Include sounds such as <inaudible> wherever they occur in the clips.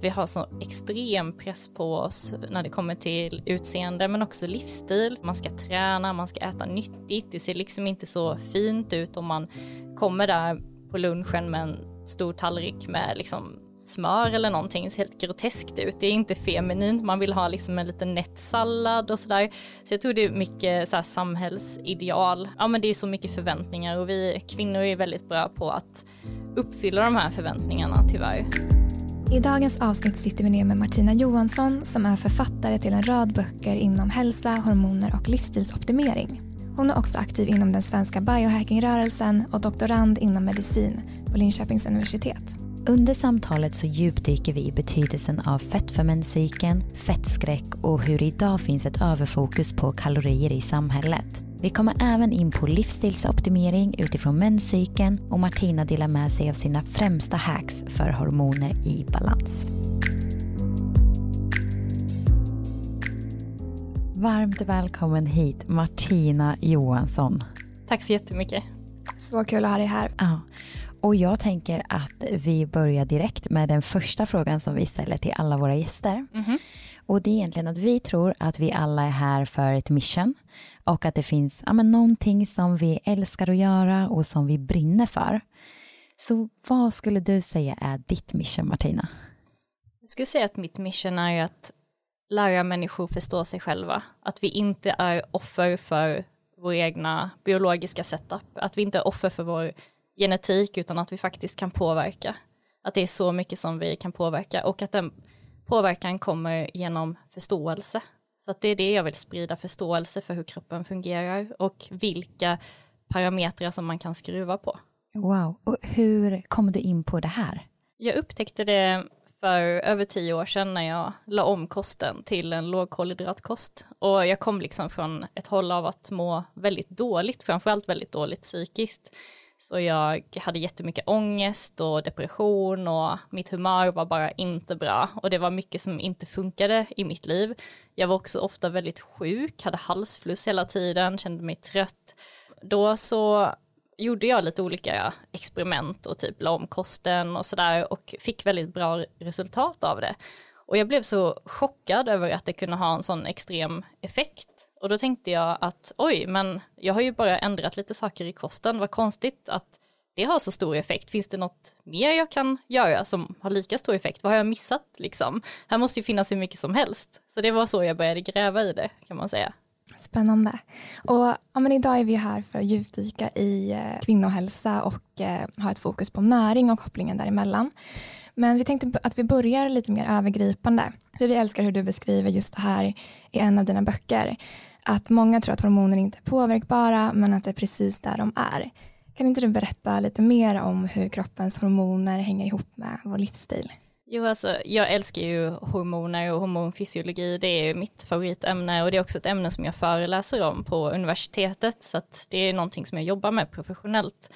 Vi har så extrem press på oss när det kommer till utseende men också livsstil. Man ska träna, man ska äta nyttigt. Det ser liksom inte så fint ut om man kommer där på lunchen med en stor tallrik med liksom smör eller någonting. Det ser helt groteskt ut. Det är inte feminint. Man vill ha liksom en liten nätt sallad och sådär. Så jag tror det är mycket så här samhällsideal. Ja men det är så mycket förväntningar och vi kvinnor är väldigt bra på att uppfylla de här förväntningarna tyvärr. I dagens avsnitt sitter vi ner med Martina Johansson som är författare till en rad böcker inom hälsa, hormoner och livsstilsoptimering. Hon är också aktiv inom den svenska biohackingrörelsen och doktorand inom medicin på Linköpings universitet. Under samtalet så djupdyker vi i betydelsen av fett för menscykeln, fettskräck och hur det idag finns ett överfokus på kalorier i samhället. Vi kommer även in på livsstilsoptimering utifrån menscykeln och Martina delar med sig av sina främsta hacks för hormoner i balans. Varmt välkommen hit Martina Johansson. Tack så jättemycket. Så kul att ha dig här. Ja. Och jag tänker att vi börjar direkt med den första frågan som vi ställer till alla våra gäster. Mm-hmm. Och det är egentligen att vi tror att vi alla är här för ett mission och att det finns ja, men någonting som vi älskar att göra och som vi brinner för. Så vad skulle du säga är ditt mission Martina? Jag skulle säga att mitt mission är att lära människor förstå sig själva. Att vi inte är offer för vår egna biologiska setup. Att vi inte är offer för vår genetik utan att vi faktiskt kan påverka. Att det är så mycket som vi kan påverka och att den påverkan kommer genom förståelse. Så det är det jag vill sprida, förståelse för hur kroppen fungerar och vilka parametrar som man kan skruva på. Wow, och hur kom du in på det här? Jag upptäckte det för över tio år sedan när jag la om kosten till en lågkolhydratkost. Och jag kom liksom från ett håll av att må väldigt dåligt, framförallt väldigt dåligt psykiskt. Så jag hade jättemycket ångest och depression och mitt humör var bara inte bra. Och det var mycket som inte funkade i mitt liv. Jag var också ofta väldigt sjuk, hade halsfluss hela tiden, kände mig trött. Då så gjorde jag lite olika experiment och typ la om kosten och sådär och fick väldigt bra resultat av det. Och jag blev så chockad över att det kunde ha en sån extrem effekt. Och då tänkte jag att oj, men jag har ju bara ändrat lite saker i kosten, vad konstigt att det har så stor effekt. Finns det något mer jag kan göra som har lika stor effekt? Vad har jag missat liksom? Här måste ju finnas hur mycket som helst. Så det var så jag började gräva i det kan man säga. Spännande. Och ja, men idag är vi här för att djupdyka i eh, kvinnohälsa och eh, ha ett fokus på näring och kopplingen däremellan. Men vi tänkte att vi börjar lite mer övergripande. För vi älskar hur du beskriver just det här i en av dina böcker. Att många tror att hormoner inte är påverkbara men att det är precis där de är. Kan inte du berätta lite mer om hur kroppens hormoner hänger ihop med vår livsstil? Jo, alltså jag älskar ju hormoner och hormonfysiologi. Det är mitt favoritämne och det är också ett ämne som jag föreläser om på universitetet. Så att det är någonting som jag jobbar med professionellt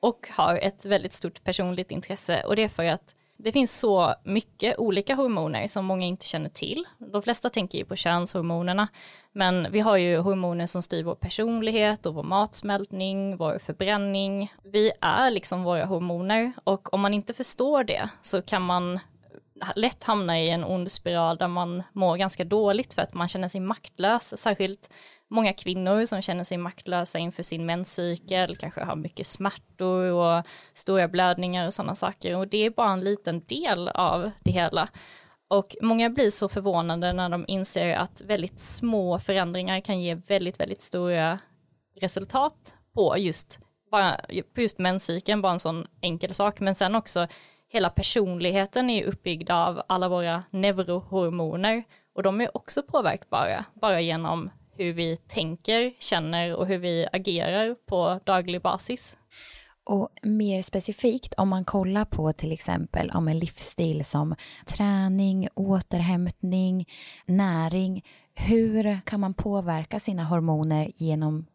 och har ett väldigt stort personligt intresse och det är för att det finns så mycket olika hormoner som många inte känner till. De flesta tänker ju på könshormonerna, men vi har ju hormoner som styr vår personlighet och vår matsmältning, vår förbränning. Vi är liksom våra hormoner och om man inte förstår det så kan man lätt hamna i en ond spiral där man mår ganska dåligt för att man känner sig maktlös, särskilt många kvinnor som känner sig maktlösa inför sin menscykel, kanske har mycket smärtor och stora blödningar och sådana saker. Och det är bara en liten del av det hela. Och många blir så förvånade när de inser att väldigt små förändringar kan ge väldigt, väldigt stora resultat på just, bara, på just menscykeln, bara en sån enkel sak. Men sen också hela personligheten är uppbyggd av alla våra neurohormoner och de är också påverkbara bara genom hur vi tänker, känner och hur vi agerar på daglig basis. Och mer specifikt om man kollar på till exempel om en livsstil som träning, återhämtning, näring. Hur kan man påverka sina hormoner genom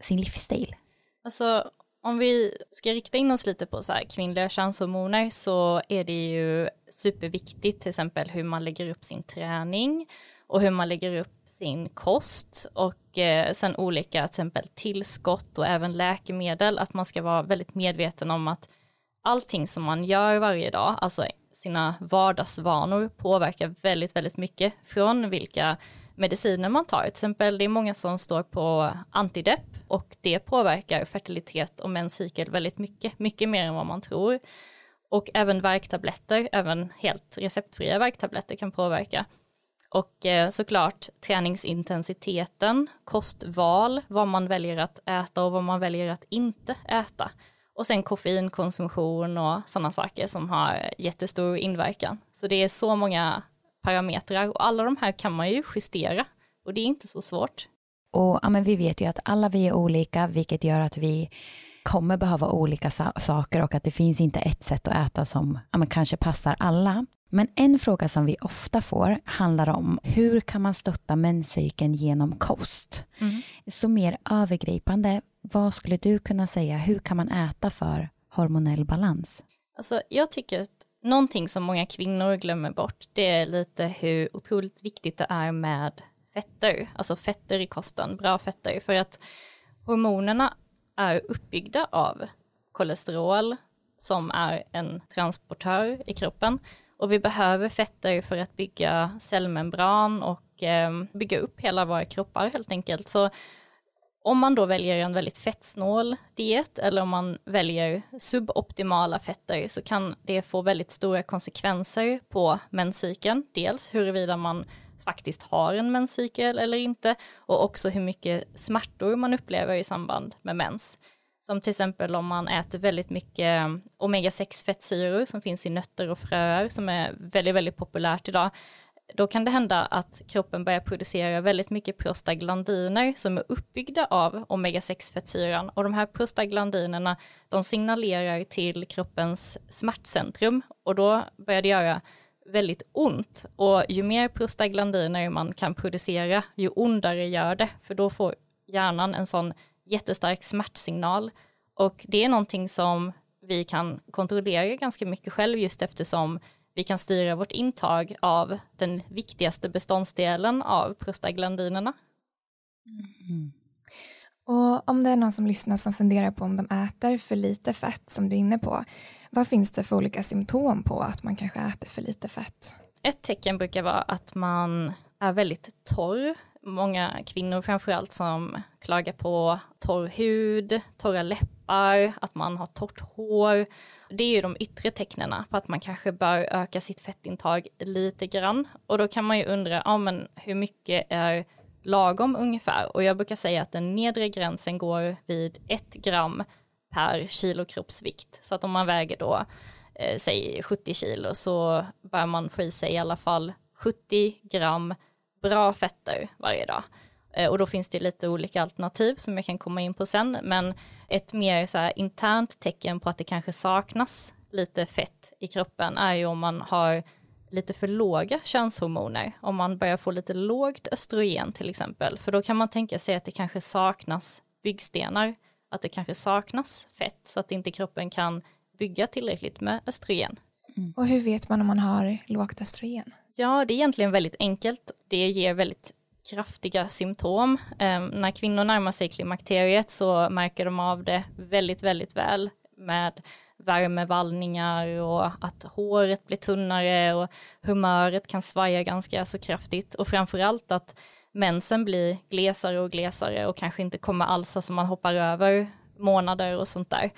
sin livsstil? Alltså om vi ska rikta in oss lite på så här kvinnliga könshormoner så är det ju superviktigt till exempel hur man lägger upp sin träning och hur man lägger upp sin kost och eh, sen olika till exempel tillskott och även läkemedel, att man ska vara väldigt medveten om att allting som man gör varje dag, alltså sina vardagsvanor påverkar väldigt, väldigt mycket från vilka mediciner man tar. Till exempel det är många som står på antidepp och det påverkar fertilitet och menscykel väldigt mycket, mycket mer än vad man tror. Och även värktabletter, även helt receptfria värktabletter kan påverka. Och eh, såklart träningsintensiteten, kostval, vad man väljer att äta och vad man väljer att inte äta. Och sen koffeinkonsumtion och sådana saker som har jättestor inverkan. Så det är så många parametrar och alla de här kan man ju justera och det är inte så svårt. Och ja, men vi vet ju att alla vi är olika, vilket gör att vi kommer behöva olika saker och att det finns inte ett sätt att äta som ja, men kanske passar alla. Men en fråga som vi ofta får handlar om hur kan man stötta menscykeln genom kost? Mm. Så mer övergripande, vad skulle du kunna säga, hur kan man äta för hormonell balans? Alltså, jag tycker att någonting som många kvinnor glömmer bort, det är lite hur otroligt viktigt det är med fetter, alltså fetter i kosten, bra fetter, för att hormonerna är uppbyggda av kolesterol som är en transportör i kroppen. Och vi behöver fetter för att bygga cellmembran och eh, bygga upp hela våra kroppar helt enkelt. Så om man då väljer en väldigt fettsnål diet eller om man väljer suboptimala fetter så kan det få väldigt stora konsekvenser på menscykeln. Dels huruvida man faktiskt har en menscykel eller inte och också hur mycket smärtor man upplever i samband med mens. Som till exempel om man äter väldigt mycket omega-6 fettsyror som finns i nötter och fröer som är väldigt, väldigt populärt idag. Då kan det hända att kroppen börjar producera väldigt mycket prostaglandiner som är uppbyggda av omega-6 fettsyran och de här prostaglandinerna de signalerar till kroppens smärtcentrum och då börjar det göra väldigt ont och ju mer prostaglandiner man kan producera ju ondare gör det för då får hjärnan en sån jättestark smärtsignal. Och det är någonting som vi kan kontrollera ganska mycket själv just eftersom vi kan styra vårt intag av den viktigaste beståndsdelen av prostaglandinerna. Mm. Och om det är någon som lyssnar som funderar på om de äter för lite fett som du är inne på, vad finns det för olika symptom på att man kanske äter för lite fett? Ett tecken brukar vara att man är väldigt torr många kvinnor framförallt som klagar på torr hud, torra läppar, att man har torrt hår. Det är ju de yttre tecknen på att man kanske bör öka sitt fettintag lite grann. Och då kan man ju undra, ja men hur mycket är lagom ungefär? Och jag brukar säga att den nedre gränsen går vid ett gram per kilo kroppsvikt. Så att om man väger då, eh, säg 70 kilo, så bör man få i sig i alla fall 70 gram bra fetter varje dag. Eh, och då finns det lite olika alternativ som jag kan komma in på sen, men ett mer så här internt tecken på att det kanske saknas lite fett i kroppen är ju om man har lite för låga könshormoner, om man börjar få lite lågt östrogen till exempel, för då kan man tänka sig att det kanske saknas byggstenar, att det kanske saknas fett så att inte kroppen kan bygga tillräckligt med östrogen. Mm. Och hur vet man om man har lågt östrogen? Ja, det är egentligen väldigt enkelt. Det ger väldigt kraftiga symptom. Ehm, när kvinnor närmar sig klimakteriet så märker de av det väldigt, väldigt väl med värmevallningar och att håret blir tunnare och humöret kan svaja ganska så kraftigt och framförallt att mensen blir glesare och glesare och kanske inte kommer alls, alltså man hoppar över månader och sånt där.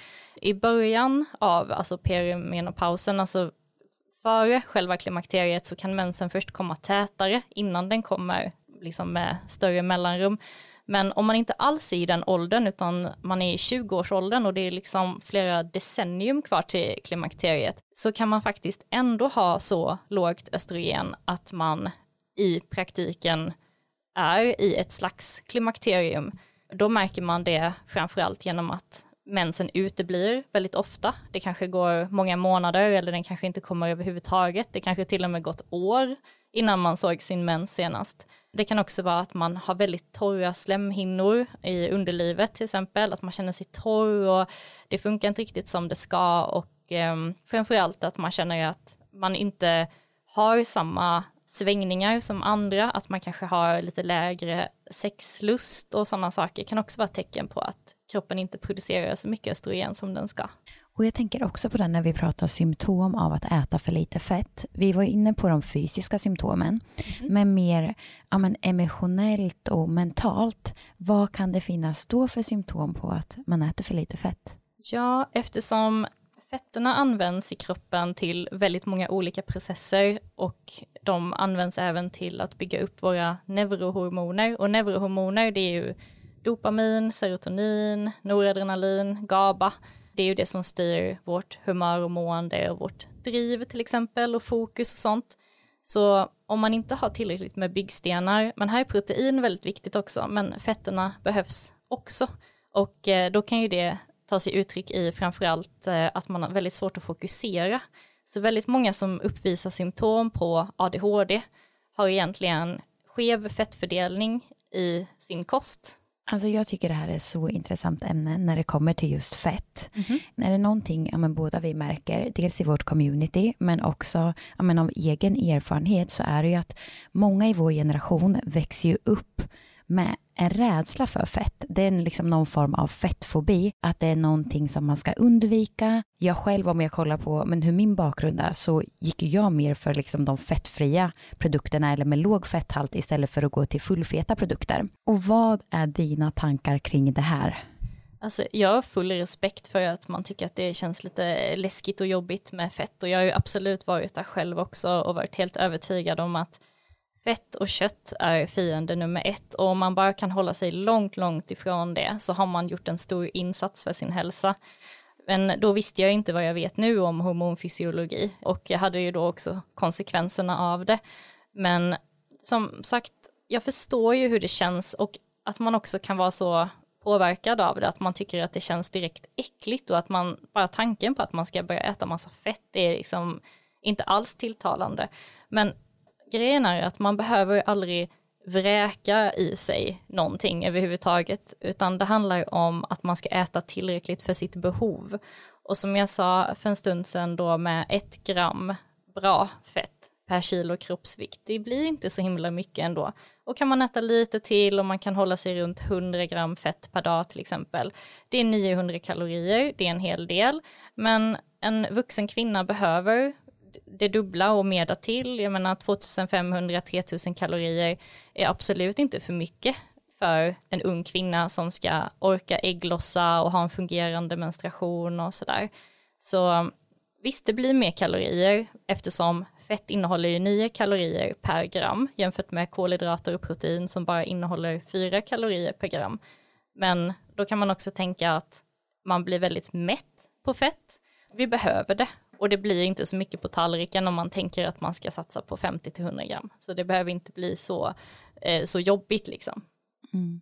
I början av alltså perimenopausen, alltså före själva klimakteriet så kan mensen först komma tätare innan den kommer liksom med större mellanrum. Men om man inte alls är i den åldern utan man är i 20-årsåldern och det är liksom flera decennium kvar till klimakteriet så kan man faktiskt ändå ha så lågt östrogen att man i praktiken är i ett slags klimakterium. Då märker man det framförallt genom att mensen uteblir väldigt ofta. Det kanske går många månader eller den kanske inte kommer överhuvudtaget. Det kanske till och med gått år innan man såg sin mens senast. Det kan också vara att man har väldigt torra slemhinnor i underlivet till exempel, att man känner sig torr och det funkar inte riktigt som det ska och eh, framförallt att man känner att man inte har samma svängningar som andra, att man kanske har lite lägre sexlust och sådana saker kan också vara tecken på att kroppen inte producerar så mycket östrogen som den ska. Och jag tänker också på det när vi pratar symptom av att äta för lite fett. Vi var inne på de fysiska symptomen, mm. men mer ja, men emotionellt och mentalt. Vad kan det finnas då för symptom på att man äter för lite fett? Ja, eftersom fetterna används i kroppen till väldigt många olika processer och de används även till att bygga upp våra neurohormoner och neurohormoner det är ju dopamin, serotonin, noradrenalin, GABA. Det är ju det som styr vårt humör och mående och vårt driv till exempel och fokus och sånt. Så om man inte har tillräckligt med byggstenar, men här är protein väldigt viktigt också, men fetterna behövs också. Och eh, då kan ju det ta sig uttryck i framförallt eh, att man har väldigt svårt att fokusera. Så väldigt många som uppvisar symptom på ADHD har egentligen skev fettfördelning i sin kost. Alltså jag tycker det här är så intressant ämne när det kommer till just fett. Mm -hmm. När det är någonting ja, men båda vi märker, dels i vårt community, men också ja, men av egen erfarenhet så är det ju att många i vår generation växer ju upp med en rädsla för fett. Det är liksom någon form av fettfobi, att det är någonting som man ska undvika. Jag själv, om jag kollar på men hur min bakgrund är, så gick jag mer för liksom de fettfria produkterna eller med låg fetthalt istället för att gå till fullfeta produkter. Och vad är dina tankar kring det här? Alltså, jag har full respekt för att man tycker att det känns lite läskigt och jobbigt med fett och jag har ju absolut varit där själv också och varit helt övertygad om att fett och kött är fiende nummer ett och om man bara kan hålla sig långt, långt ifrån det så har man gjort en stor insats för sin hälsa. Men då visste jag inte vad jag vet nu om hormonfysiologi och jag hade ju då också konsekvenserna av det. Men som sagt, jag förstår ju hur det känns och att man också kan vara så påverkad av det, att man tycker att det känns direkt äckligt och att man, bara tanken på att man ska börja äta massa fett, är liksom inte alls tilltalande. Men grejen är att man behöver aldrig vräka i sig någonting överhuvudtaget, utan det handlar om att man ska äta tillräckligt för sitt behov. Och som jag sa för en stund sedan då med ett gram bra fett per kilo kroppsvikt, det blir inte så himla mycket ändå. Och kan man äta lite till och man kan hålla sig runt 100 gram fett per dag till exempel, det är 900 kalorier, det är en hel del, men en vuxen kvinna behöver det dubbla och mer till. Jag menar 2500-3000 kalorier är absolut inte för mycket för en ung kvinna som ska orka ägglossa och ha en fungerande menstruation och sådär. Så visst, det blir mer kalorier eftersom fett innehåller ju 9 kalorier per gram jämfört med kolhydrater och protein som bara innehåller 4 kalorier per gram. Men då kan man också tänka att man blir väldigt mätt på fett. Vi behöver det och det blir inte så mycket på tallriken om man tänker att man ska satsa på 50-100 gram. Så det behöver inte bli så, eh, så jobbigt liksom. Mm.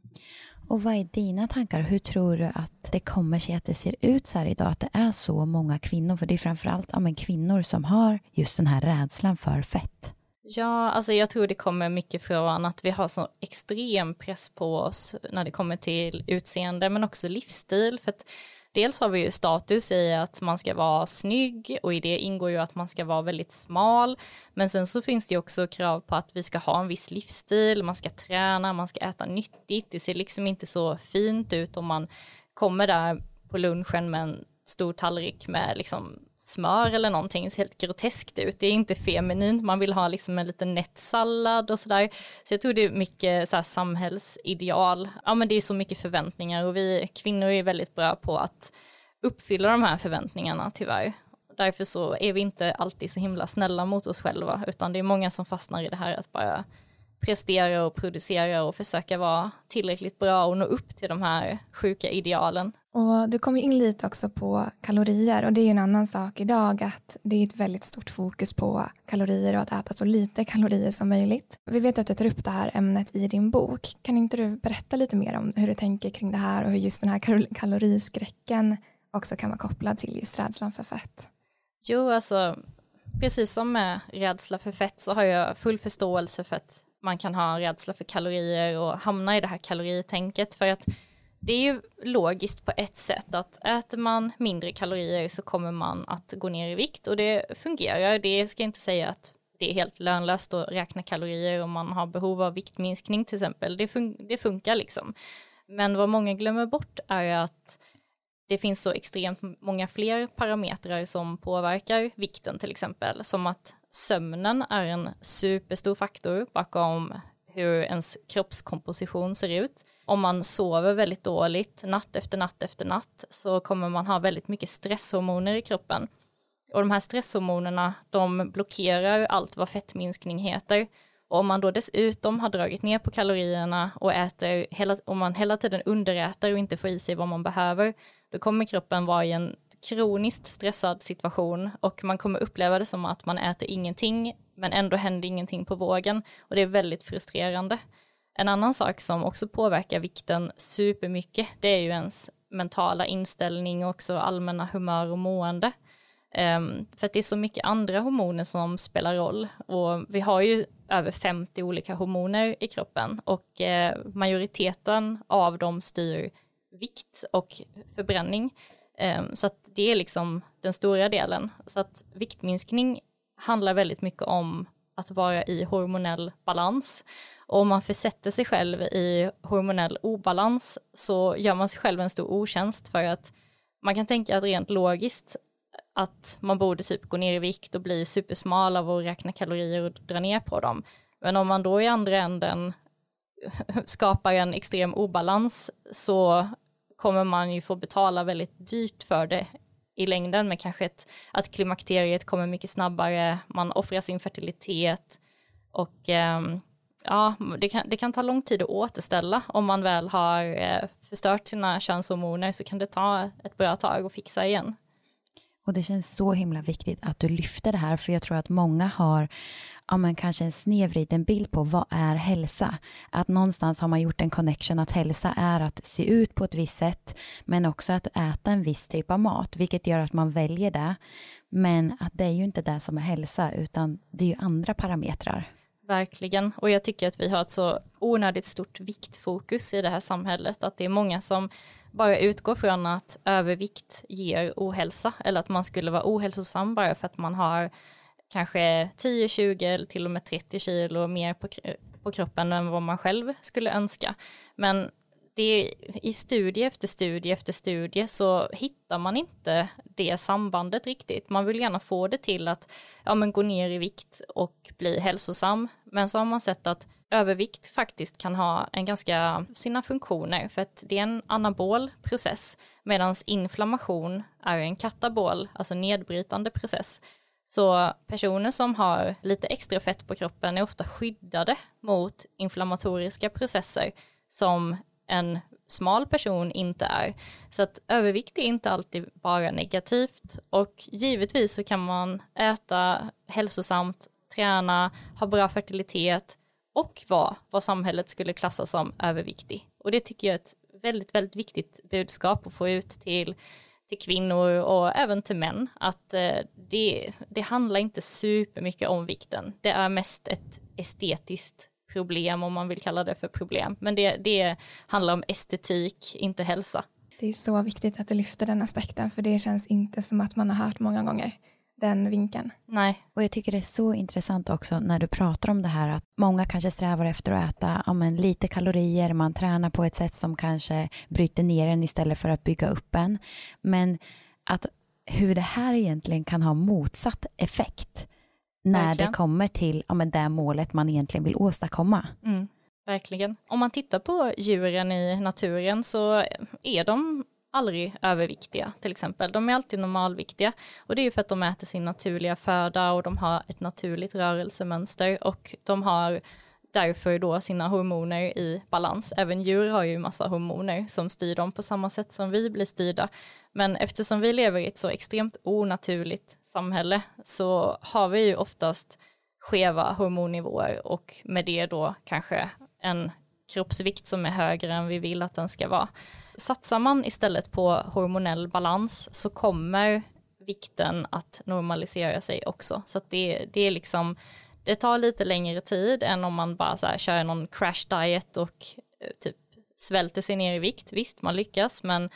Och vad är dina tankar? Hur tror du att det kommer sig att det ser ut så här idag? Att det är så många kvinnor, för det är framförallt ja, men kvinnor som har just den här rädslan för fett. Ja, alltså jag tror det kommer mycket från att vi har så extrem press på oss när det kommer till utseende, men också livsstil. För att dels har vi ju status i att man ska vara snygg och i det ingår ju att man ska vara väldigt smal. Men sen så finns det också krav på att vi ska ha en viss livsstil, man ska träna, man ska äta nyttigt. Det ser liksom inte så fint ut om man kommer där på lunchen med en stor tallrik med liksom smör eller någonting, det ser helt groteskt ut. Det är inte feminint, man vill ha liksom en liten nätt sallad och sådär. Så jag tror det är mycket så samhällsideal. Ja men det är så mycket förväntningar och vi kvinnor är väldigt bra på att uppfylla de här förväntningarna tyvärr. Därför så är vi inte alltid så himla snälla mot oss själva, utan det är många som fastnar i det här att bara prestera och producera och försöka vara tillräckligt bra och nå upp till de här sjuka idealen. Och du kom in lite också på kalorier och det är ju en annan sak idag att det är ett väldigt stort fokus på kalorier och att äta så lite kalorier som möjligt. Vi vet att du tar upp det här ämnet i din bok. Kan inte du berätta lite mer om hur du tänker kring det här och hur just den här kaloriskräcken också kan vara kopplad till just rädslan för fett? Jo, alltså precis som med rädsla för fett så har jag full förståelse för att man kan ha rädsla för kalorier och hamna i det här kaloritänket för att det är ju logiskt på ett sätt att äter man mindre kalorier så kommer man att gå ner i vikt och det fungerar. Det ska inte säga att det är helt lönlöst att räkna kalorier om man har behov av viktminskning till exempel. Det, fun det funkar liksom. Men vad många glömmer bort är att det finns så extremt många fler parametrar som påverkar vikten till exempel, som att sömnen är en superstor faktor bakom hur ens kroppskomposition ser ut. Om man sover väldigt dåligt natt efter natt efter natt så kommer man ha väldigt mycket stresshormoner i kroppen. Och de här stresshormonerna, de blockerar allt vad fettminskning heter. Och om man då dessutom har dragit ner på kalorierna och äter, hela, om man hela tiden underäter och inte får i sig vad man behöver, då kommer kroppen vara i en kroniskt stressad situation och man kommer uppleva det som att man äter ingenting men ändå händer ingenting på vågen och det är väldigt frustrerande. En annan sak som också påverkar vikten supermycket det är ju ens mentala inställning och också allmänna humör och mående. Um, för att det är så mycket andra hormoner som spelar roll och vi har ju över 50 olika hormoner i kroppen och uh, majoriteten av dem styr vikt och förbränning. Um, så att det är liksom den stora delen. Så att viktminskning handlar väldigt mycket om att vara i hormonell balans. Och om man försätter sig själv i hormonell obalans så gör man sig själv en stor otjänst för att man kan tänka att rent logiskt att man borde typ gå ner i vikt och bli supersmal av att räkna kalorier och dra ner på dem. Men om man då i andra änden <laughs> skapar en extrem obalans så kommer man ju få betala väldigt dyrt för det i längden med kanske ett, att klimakteriet kommer mycket snabbare, man offrar sin fertilitet och eh, ja, det kan, det kan ta lång tid att återställa om man väl har eh, förstört sina könshormoner så kan det ta ett bra tag att fixa igen. Och det känns så himla viktigt att du lyfter det här, för jag tror att många har ja, men kanske en snedvriden bild på vad är hälsa. Att någonstans har man gjort en connection att hälsa är att se ut på ett visst sätt, men också att äta en viss typ av mat, vilket gör att man väljer det. Men att det är ju inte det som är hälsa, utan det är ju andra parametrar. Verkligen, och jag tycker att vi har ett så onödigt stort viktfokus i det här samhället, att det är många som bara utgår från att övervikt ger ohälsa, eller att man skulle vara ohälsosam bara för att man har kanske 10, 20 eller till och med 30 kilo mer på, på kroppen än vad man själv skulle önska. Men det är, i studie efter studie efter studie så hittar man inte det sambandet riktigt. Man vill gärna få det till att ja, men gå ner i vikt och bli hälsosam. Men så har man sett att övervikt faktiskt kan ha en ganska, sina funktioner för att det är en anabol process medan inflammation är en katabol, alltså nedbrytande process. Så personer som har lite extra fett på kroppen är ofta skyddade mot inflammatoriska processer som en smal person inte är. Så att övervikt är inte alltid bara negativt och givetvis så kan man äta hälsosamt, träna, ha bra fertilitet och vara vad samhället skulle klassa som överviktig. Och det tycker jag är ett väldigt, väldigt viktigt budskap att få ut till, till kvinnor och även till män, att eh, det, det handlar inte supermycket om vikten. Det är mest ett estetiskt problem om man vill kalla det för problem. Men det, det handlar om estetik, inte hälsa. Det är så viktigt att du lyfter den aspekten för det känns inte som att man har hört många gånger den vinkeln. Nej. Och jag tycker det är så intressant också när du pratar om det här att många kanske strävar efter att äta ja, men, lite kalorier, man tränar på ett sätt som kanske bryter ner en istället för att bygga upp en. Men att hur det här egentligen kan ha motsatt effekt när Verkligen. det kommer till ja, men det målet man egentligen vill åstadkomma. Mm. Verkligen. Om man tittar på djuren i naturen så är de aldrig överviktiga till exempel. De är alltid normalviktiga och det är ju för att de äter sin naturliga föda och de har ett naturligt rörelsemönster och de har därför då sina hormoner i balans. Även djur har ju massa hormoner som styr dem på samma sätt som vi blir styrda. Men eftersom vi lever i ett så extremt onaturligt samhälle så har vi ju oftast skeva hormonnivåer och med det då kanske en kroppsvikt som är högre än vi vill att den ska vara. Satsar man istället på hormonell balans så kommer vikten att normalisera sig också. Så att det, det är liksom, det tar lite längre tid än om man bara så här kör någon crash diet och eh, typ svälter sig ner i vikt. Visst, man lyckas, men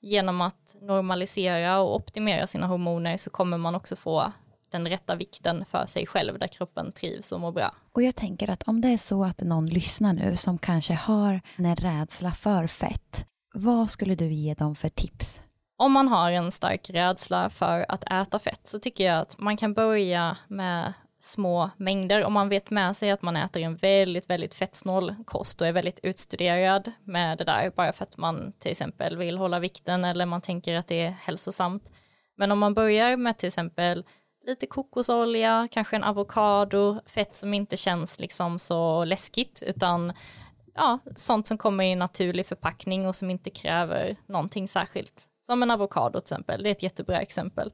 genom att normalisera och optimera sina hormoner så kommer man också få den rätta vikten för sig själv där kroppen trivs och mår bra. Och jag tänker att om det är så att någon lyssnar nu som kanske har en rädsla för fett, vad skulle du ge dem för tips? Om man har en stark rädsla för att äta fett så tycker jag att man kan börja med små mängder. Om man vet med sig att man äter en väldigt, väldigt fettsnål kost och är väldigt utstuderad med det där, bara för att man till exempel vill hålla vikten eller man tänker att det är hälsosamt. Men om man börjar med till exempel lite kokosolja, kanske en avokado, fett som inte känns liksom så läskigt, utan ja, sånt som kommer i naturlig förpackning och som inte kräver någonting särskilt. Som en avokado till exempel, det är ett jättebra exempel.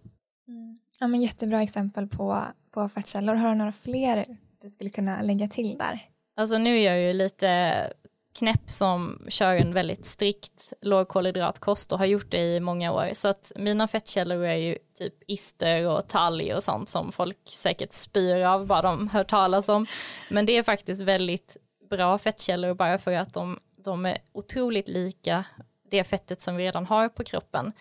Mm. Ja, men jättebra exempel på, på fettkällor. Har du några fler du skulle kunna lägga till där? Alltså nu är jag ju lite knäpp som kör en väldigt strikt lågkolhydratkost och har gjort det i många år. Så att mina fettkällor är ju typ ister och talg och sånt som folk säkert spyr av bara de hör talas om. Men det är faktiskt väldigt bra fettkällor bara för att de, de är otroligt lika det fettet som vi redan har på kroppen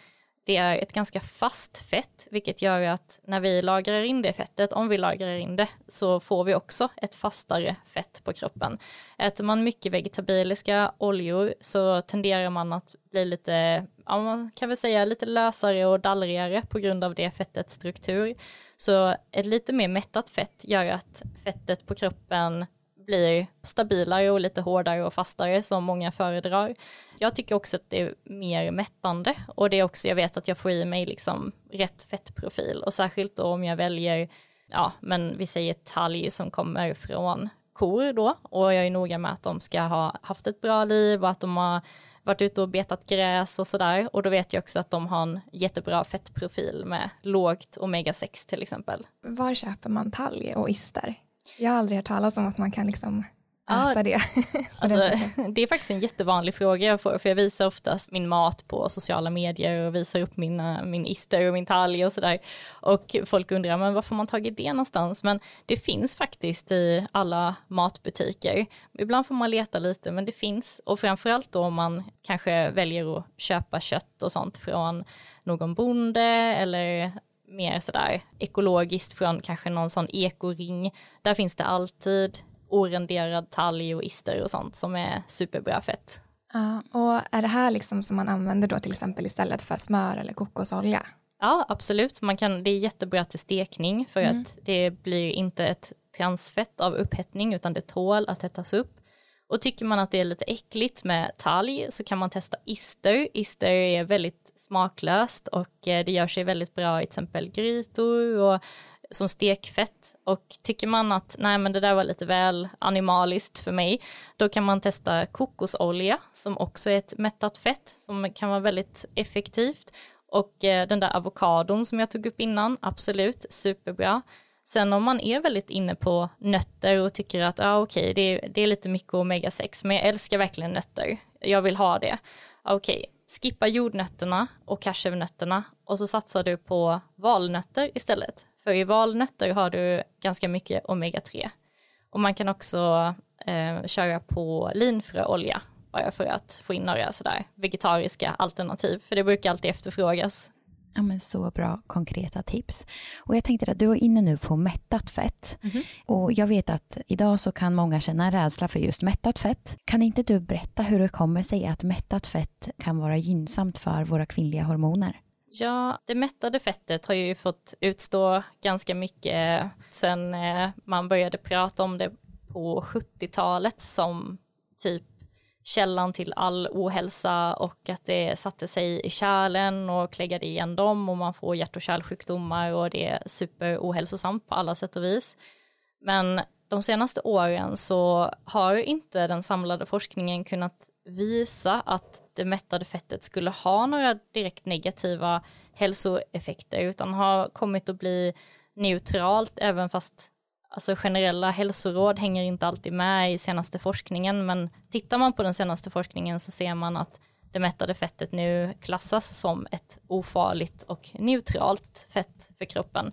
det är ett ganska fast fett, vilket gör att när vi lagrar in det fettet, om vi lagrar in det, så får vi också ett fastare fett på kroppen. Äter man mycket vegetabiliska oljor så tenderar man att bli lite, ja, man kan väl säga lite lösare och dallrigare på grund av det fettets struktur. Så ett lite mer mättat fett gör att fettet på kroppen blir stabilare och lite hårdare och fastare som många föredrar. Jag tycker också att det är mer mättande och det är också, jag vet att jag får i mig liksom rätt fettprofil och särskilt då om jag väljer, ja men vi säger talg som kommer från kor då och jag är noga med att de ska ha haft ett bra liv och att de har varit ute och betat gräs och sådär och då vet jag också att de har en jättebra fettprofil med lågt omega-6 till exempel. Var köper man talg och ister? Jag har aldrig hört talas om att man kan liksom äta ja, <laughs> det. alltså, <laughs> det är faktiskt en jättevanlig fråga jag får, för jag visar oftast min mat på sociala medier och visar upp mina, min ister och min talg och sådär. Och folk undrar, men var får man tagit det någonstans? Men det finns faktiskt i alla matbutiker. Ibland får man leta lite, men det finns. Och framförallt då om man kanske väljer att köpa kött och sånt från någon bonde eller mer sådär ekologiskt från kanske någon sån ekoring. Där finns det alltid orenderad talg och ister och sånt som är superbra fett. Ja, och är det här liksom som man använder då till exempel istället för smör eller kokosolja? Ja, absolut. Man kan, det är jättebra till stekning för mm. att det blir inte ett transfett av upphettning utan det tål att hettas upp. Och tycker man att det är lite äckligt med talg så kan man testa ister. Ister är väldigt smaklöst och eh, det gör sig väldigt bra i till exempel grytor och som stekfett. Och tycker man att nej men det där var lite väl animaliskt för mig då kan man testa kokosolja som också är ett mättat fett som kan vara väldigt effektivt. Och eh, den där avokadon som jag tog upp innan absolut superbra. Sen om man är väldigt inne på nötter och tycker att ah, okej, okay, det, det, är lite mycket omega-6, men jag älskar verkligen nötter, jag vill ha det. Ah, okej, okay, skippa jordnötterna och cashewnötterna och så satsar du på valnötter istället. För i valnötter har du ganska mycket omega-3. Och man kan också eh, köra på linfröolja bara för att få in några sådär vegetariska alternativ, för det brukar alltid efterfrågas. Ja, men så bra konkreta tips. Och jag tänkte att du är inne nu på mättat fett. Mm. Och jag vet att idag så kan många känna en rädsla för just mättat fett. Kan inte du berätta hur det kommer sig att mättat fett kan vara gynnsamt för våra kvinnliga hormoner? Ja, det mättade fettet har ju fått utstå ganska mycket sen eh, man började prata om det på 70-talet som typ källan till all ohälsa och att det satte sig i kärlen och kläggade igen dem och man får hjärt och kärlsjukdomar och det är super ohälsosamt på alla sätt och vis. Men de senaste åren så har inte den samlade forskningen kunnat visa att det mättade fettet skulle ha några direkt negativa hälsoeffekter utan har kommit att bli neutralt även fast alltså generella hälsoråd hänger inte alltid med i senaste forskningen, men tittar man på den senaste forskningen så ser man att det mättade fettet nu klassas som ett ofarligt och neutralt fett för kroppen.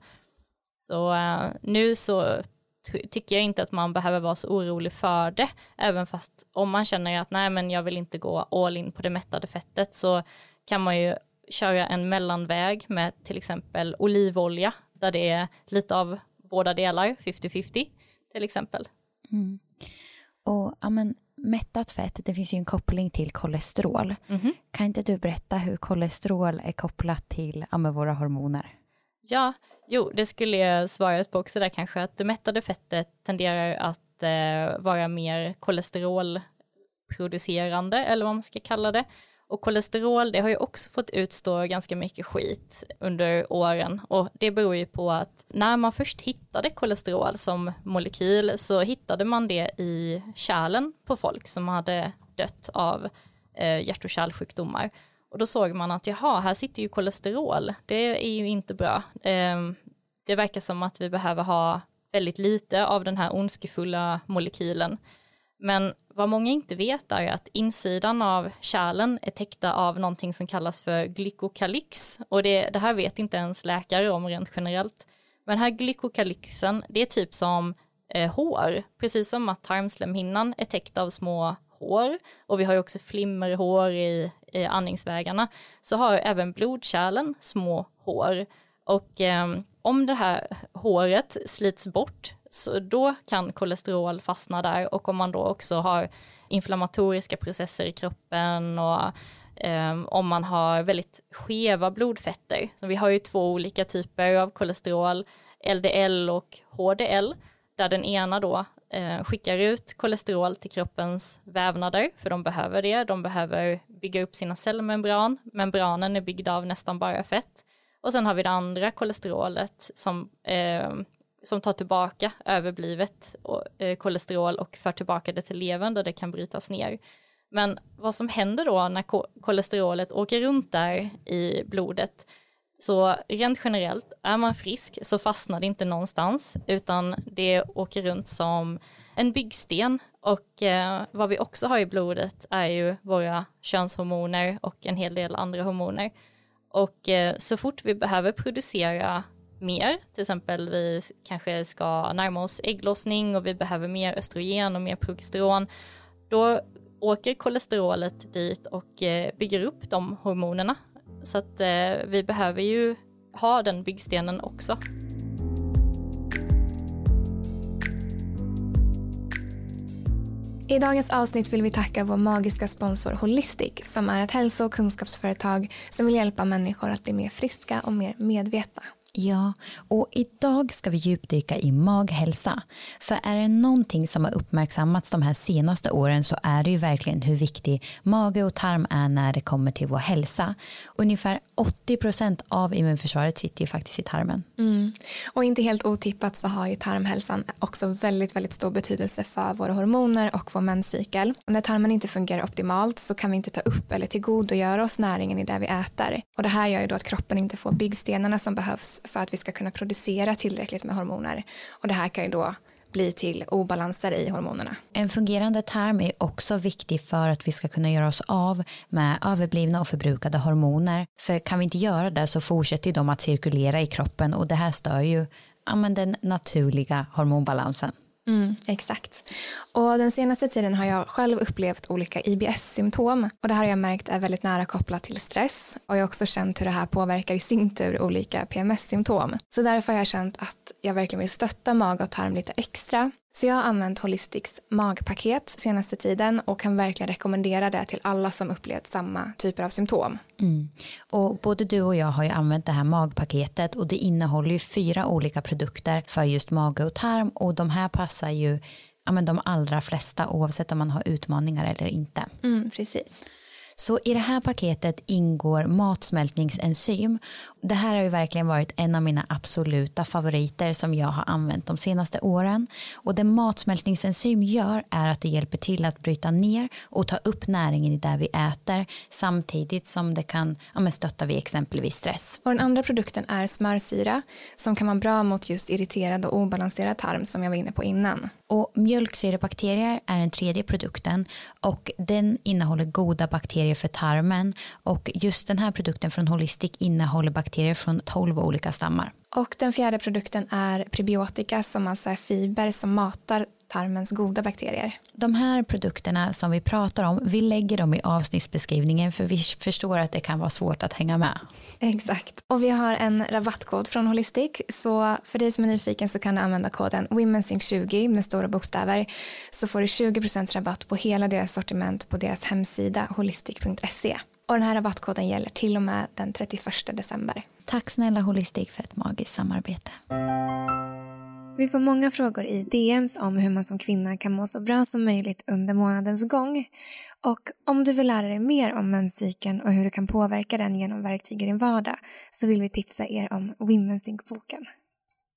Så uh, nu så tycker jag inte att man behöver vara så orolig för det, även fast om man känner att nej men jag vill inte gå all in på det mättade fettet så kan man ju köra en mellanväg med till exempel olivolja där det är lite av båda delar, 50-50 till exempel. Mm. Och ja, men, mättat fett, det finns ju en koppling till kolesterol. Mm. Kan inte du berätta hur kolesterol är kopplat till ja, våra hormoner? Ja, jo, det skulle jag svarat på också där kanske, att det mättade fettet tenderar att eh, vara mer kolesterolproducerande, eller vad man ska kalla det. Och kolesterol, det har ju också fått utstå ganska mycket skit under åren och det beror ju på att när man först hittade kolesterol som molekyl så hittade man det i kärlen på folk som hade dött av eh, hjärt och kärlsjukdomar. Och då såg man att jaha, här sitter ju kolesterol, det är ju inte bra. Eh, det verkar som att vi behöver ha väldigt lite av den här ondskefulla molekylen. Men vad många inte vet är att insidan av kärlen är täckta av någonting som kallas för glykokalyx och det, det här vet inte ens läkare om rent generellt. Men den här glykokalyxen, det är typ som eh, hår, precis som att tarmslemhinnan är täckt av små hår. Och vi har ju också flimmerhår i, i andningsvägarna. Så har även blodkärlen små hår. Och eh, om det här håret slits bort så då kan kolesterol fastna där och om man då också har inflammatoriska processer i kroppen och eh, om man har väldigt skeva blodfetter. Så vi har ju två olika typer av kolesterol, LDL och HDL, där den ena då eh, skickar ut kolesterol till kroppens vävnader, för de behöver det. De behöver bygga upp sina cellmembran. Membranen är byggd av nästan bara fett. Och sen har vi det andra kolesterolet som eh, som tar tillbaka överblivet eh, kolesterol och för tillbaka det till levern där det kan brytas ner. Men vad som händer då när kolesterolet åker runt där i blodet, så rent generellt, är man frisk så fastnar det inte någonstans, utan det åker runt som en byggsten. Och eh, vad vi också har i blodet är ju våra könshormoner och en hel del andra hormoner. Och eh, så fort vi behöver producera mer, till exempel vi kanske ska närma oss ägglossning och vi behöver mer östrogen och mer progesteron, då åker kolesterolet dit och eh, bygger upp de hormonerna. Så att eh, vi behöver ju ha den byggstenen också. I dagens avsnitt vill vi tacka vår magiska sponsor Holistic som är ett hälso och kunskapsföretag som vill hjälpa människor att bli mer friska och mer medvetna. Ja, och idag ska vi djupdyka i maghälsa. För är det någonting som har uppmärksammats de här senaste åren så är det ju verkligen hur viktig mage och tarm är när det kommer till vår hälsa. Ungefär 80 procent av immunförsvaret sitter ju faktiskt i tarmen. Mm. Och inte helt otippat så har ju tarmhälsan också väldigt, väldigt stor betydelse för våra hormoner och vår menscykel. Och när tarmen inte fungerar optimalt så kan vi inte ta upp eller tillgodogöra oss näringen i det vi äter. Och det här gör ju då att kroppen inte får byggstenarna som behövs för att vi ska kunna producera tillräckligt med hormoner. Och det här kan ju då bli till obalanser i hormonerna. En fungerande tarm är också viktig för att vi ska kunna göra oss av med överblivna och förbrukade hormoner. För kan vi inte göra det så fortsätter de att cirkulera i kroppen och det här stör ju ja, den naturliga hormonbalansen. Mm, exakt. Och den senaste tiden har jag själv upplevt olika IBS-symptom och det här har jag märkt är väldigt nära kopplat till stress och jag har också känt hur det här påverkar i sin tur olika PMS-symptom. Så därför har jag känt att jag verkligen vill stötta mag och tarm lite extra så jag har använt Holistics magpaket senaste tiden och kan verkligen rekommendera det till alla som upplevt samma typer av symptom. Mm. Och både du och jag har ju använt det här magpaketet och det innehåller ju fyra olika produkter för just mage och tarm och de här passar ju ja, men de allra flesta oavsett om man har utmaningar eller inte. Mm, precis. Så i det här paketet ingår matsmältningsenzym. Det här har ju verkligen varit en av mina absoluta favoriter som jag har använt de senaste åren. Och det matsmältningsenzym gör är att det hjälper till att bryta ner och ta upp näringen i det vi äter samtidigt som det kan ja, stötta vid exempelvis stress. Och den andra produkten är smörsyra som kan vara bra mot just irriterad och obalanserad tarm som jag var inne på innan. Och mjölksyrebakterier är den tredje produkten och den innehåller goda bakterier för tarmen och just den här produkten från Holistic innehåller bakterier från 12 olika stammar. Och den fjärde produkten är prebiotika som alltså är fiber som matar tarmens goda bakterier. De här produkterna som vi pratar om, vi lägger dem i avsnittsbeskrivningen för vi förstår att det kan vara svårt att hänga med. Exakt. Och vi har en rabattkod från Holistic så för dig som är nyfiken så kan du använda koden WomenSync20 med stora bokstäver så får du 20% rabatt på hela deras sortiment på deras hemsida holistic.se. Och den här rabattkoden gäller till och med den 31 december. Tack snälla Holistic för ett magiskt samarbete. Vi får många frågor i DMs om hur man som kvinna kan må så bra som möjligt under månadens gång. Och om du vill lära dig mer om menscykeln och hur du kan påverka den genom verktyg i din vardag så vill vi tipsa er om Women's boken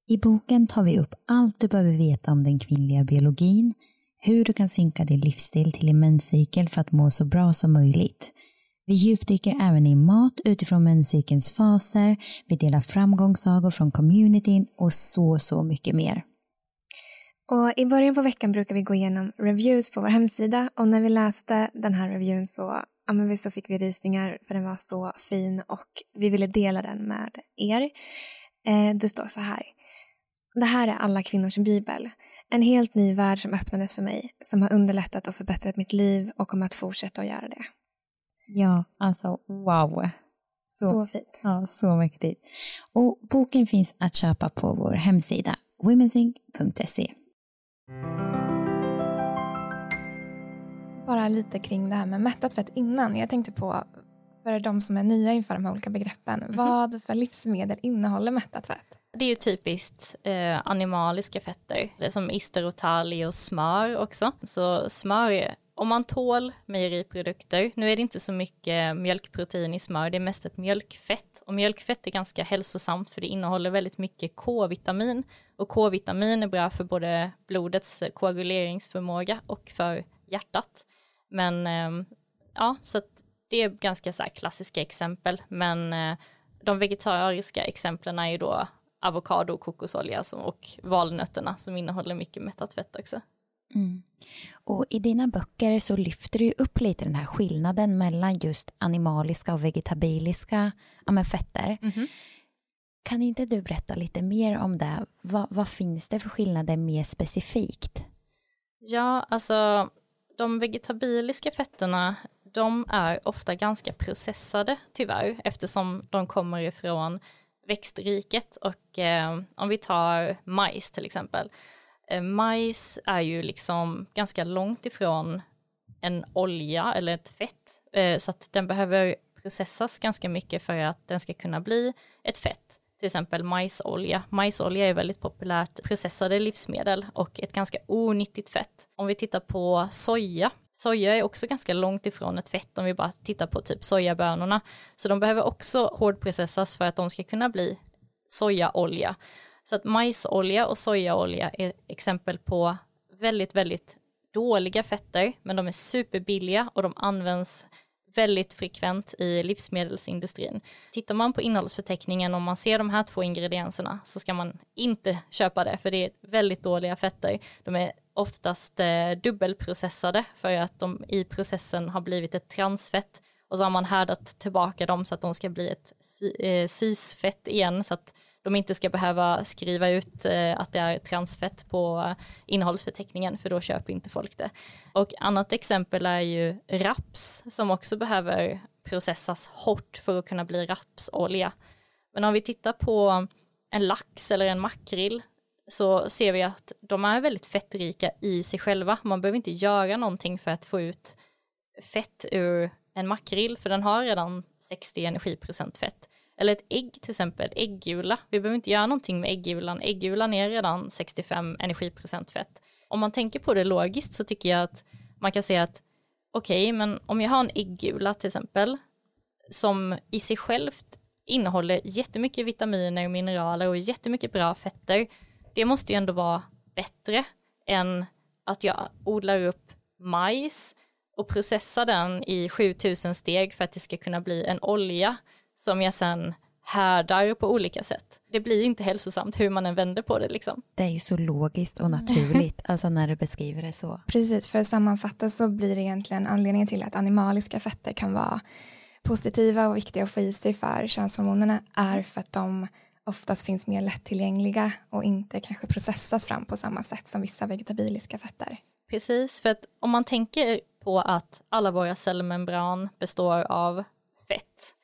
I boken tar vi upp allt du behöver veta om den kvinnliga biologin, hur du kan synka din livsstil till din menscykel för att må så bra som möjligt. Vi djupdyker även i mat utifrån menscykelns faser, vi delar framgångssagor från communityn och så, så mycket mer. Och I början på veckan brukar vi gå igenom reviews på vår hemsida och när vi läste den här reviewen så, ja, men så fick vi rysningar för den var så fin och vi ville dela den med er. Eh, det står så här. Det här är alla kvinnors bibel. En helt ny värld som öppnades för mig, som har underlättat och förbättrat mitt liv och kommer att fortsätta att göra det. Ja, alltså wow. Så, så fint. Ja, så mäktigt. Och boken finns att köpa på vår hemsida womensync.se. Bara lite kring det här med mättat fett innan. Jag tänkte på, för de som är nya inför de här olika begreppen, mm. vad för livsmedel innehåller mättat fett? Det är ju typiskt eh, animaliska fetter, som ister och talg och smör också. Så smör om man tål mejeriprodukter, nu är det inte så mycket mjölkprotein i smör, det är mest ett mjölkfett. Och mjölkfett är ganska hälsosamt för det innehåller väldigt mycket K-vitamin. Och K-vitamin är bra för både blodets koaguleringsförmåga och för hjärtat. Men ehm, ja, så det är ganska så klassiska exempel. Men eh, de vegetariska exemplen är ju då avokado och kokosolja och valnötterna som innehåller mycket mättat fett också. Mm. Och i dina böcker så lyfter du upp lite den här skillnaden mellan just animaliska och vegetabiliska ja, fetter. Mm. Kan inte du berätta lite mer om det? Vad, vad, finns det för skillnader mer specifikt? Ja, alltså de vegetabiliska fetterna de är ofta ganska processade tyvärr eftersom de kommer ifrån växtriket och eh, om vi tar majs till exempel Eh, majs är ju liksom ganska långt ifrån en olja eller ett fett, eh, så att den behöver processas ganska mycket för att den ska kunna bli ett fett. Till exempel majsolja. Majsolja är väldigt populärt processade livsmedel och ett ganska onyttigt fett. Om vi tittar på soja, soja är också ganska långt ifrån ett fett om vi bara tittar på typ sojabönorna. Så de behöver också hårdprocessas för att de ska kunna bli sojaolja. Så att majsolja och sojaolja är exempel på väldigt, väldigt dåliga fetter, men de är superbilliga och de används väldigt frekvent i livsmedelsindustrin. Tittar man på innehållsförteckningen om man ser de här två ingredienserna så ska man inte köpa det för det är väldigt dåliga fetter. De är oftast eh, dubbelprocessade för att de i processen har blivit ett transfett och så har man härdat tillbaka dem så att de ska bli ett eh, cisfett igen så att de inte ska behöva skriva ut eh, att det är transfett på innehållsförteckningen för då köper inte folk det. Och annat exempel är ju raps som också behöver processas hårt för att kunna bli rapsolja. Men om vi tittar på en lax eller en makrill så ser vi att de är väldigt fettrika i sig själva. Man behöver inte göra någonting för att få ut fett ur en makrill för den har redan 60 energiprocent fett. Eller ett ägg till exempel, äggula. Vi behöver inte göra någonting med äggulan. Äggulan är redan 65 energiprocent fett. Om man tänker på det logiskt så tycker jag att man kan säga att okej, okay, men om jag har en äggula till exempel som i sig självt innehåller jättemycket vitaminer och mineraler och jättemycket bra fetter, det måste ju ändå vara bättre än att jag odlar upp majs och processar den i 7000 steg för att det ska kunna bli en olja som jag sen härdar på olika sätt. Det blir inte hälsosamt hur man än vänder på det. Liksom. Det är ju så logiskt och naturligt, <laughs> alltså när du beskriver det så. Precis, för att sammanfatta så blir det egentligen anledningen till att animaliska fetter kan vara positiva och viktiga att få i sig för könshormonerna är för att de oftast finns mer lättillgängliga och inte kanske processas fram på samma sätt som vissa vegetabiliska fetter. Precis, för att om man tänker på att alla våra cellmembran består av fett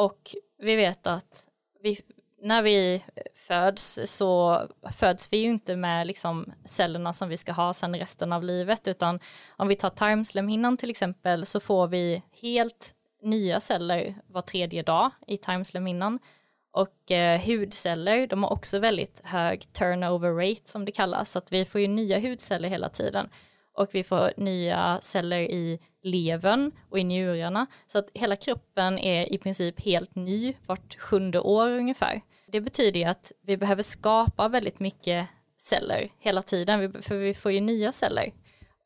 och vi vet att vi, när vi föds så föds vi ju inte med liksom cellerna som vi ska ha sen resten av livet utan om vi tar tarmslemhinnan till exempel så får vi helt nya celler var tredje dag i tarmslemhinnan och eh, hudceller, de har också väldigt hög turnover rate som det kallas, så att vi får ju nya hudceller hela tiden. Och vi får nya celler i levern och i njurarna. Så att hela kroppen är i princip helt ny vart sjunde år ungefär. Det betyder att vi behöver skapa väldigt mycket celler hela tiden, för vi får ju nya celler.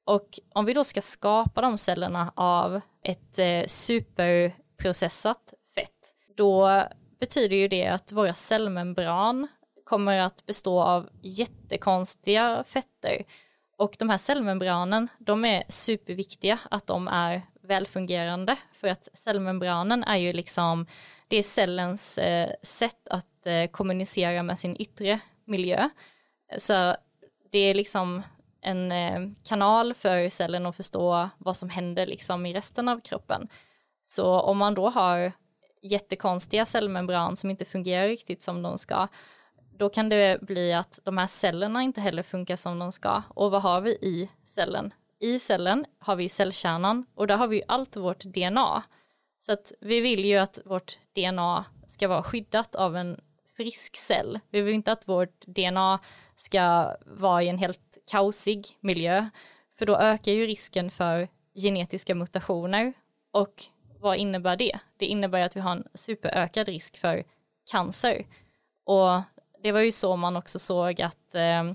Och om vi då ska skapa de cellerna av ett eh, superprocessat fett, då betyder ju det att våra cellmembran kommer att bestå av jättekonstiga fetter. Och de här cellmembranen, de är superviktiga att de är välfungerande för att cellmembranen är ju liksom, det är cellens eh, sätt att eh, kommunicera med sin yttre miljö. Så det är liksom en eh, kanal för cellen att förstå vad som händer liksom i resten av kroppen. Så om man då har jättekonstiga cellmembran som inte fungerar riktigt som de ska, då kan det bli att de här cellerna inte heller funkar som de ska. Och vad har vi i cellen? I cellen har vi cellkärnan och där har vi allt vårt DNA. Så att vi vill ju att vårt DNA ska vara skyddat av en frisk cell. Vi vill inte att vårt DNA ska vara i en helt kaosig miljö, för då ökar ju risken för genetiska mutationer och vad innebär det? Det innebär att vi har en superökad risk för cancer. Och det var ju så man också såg att eh,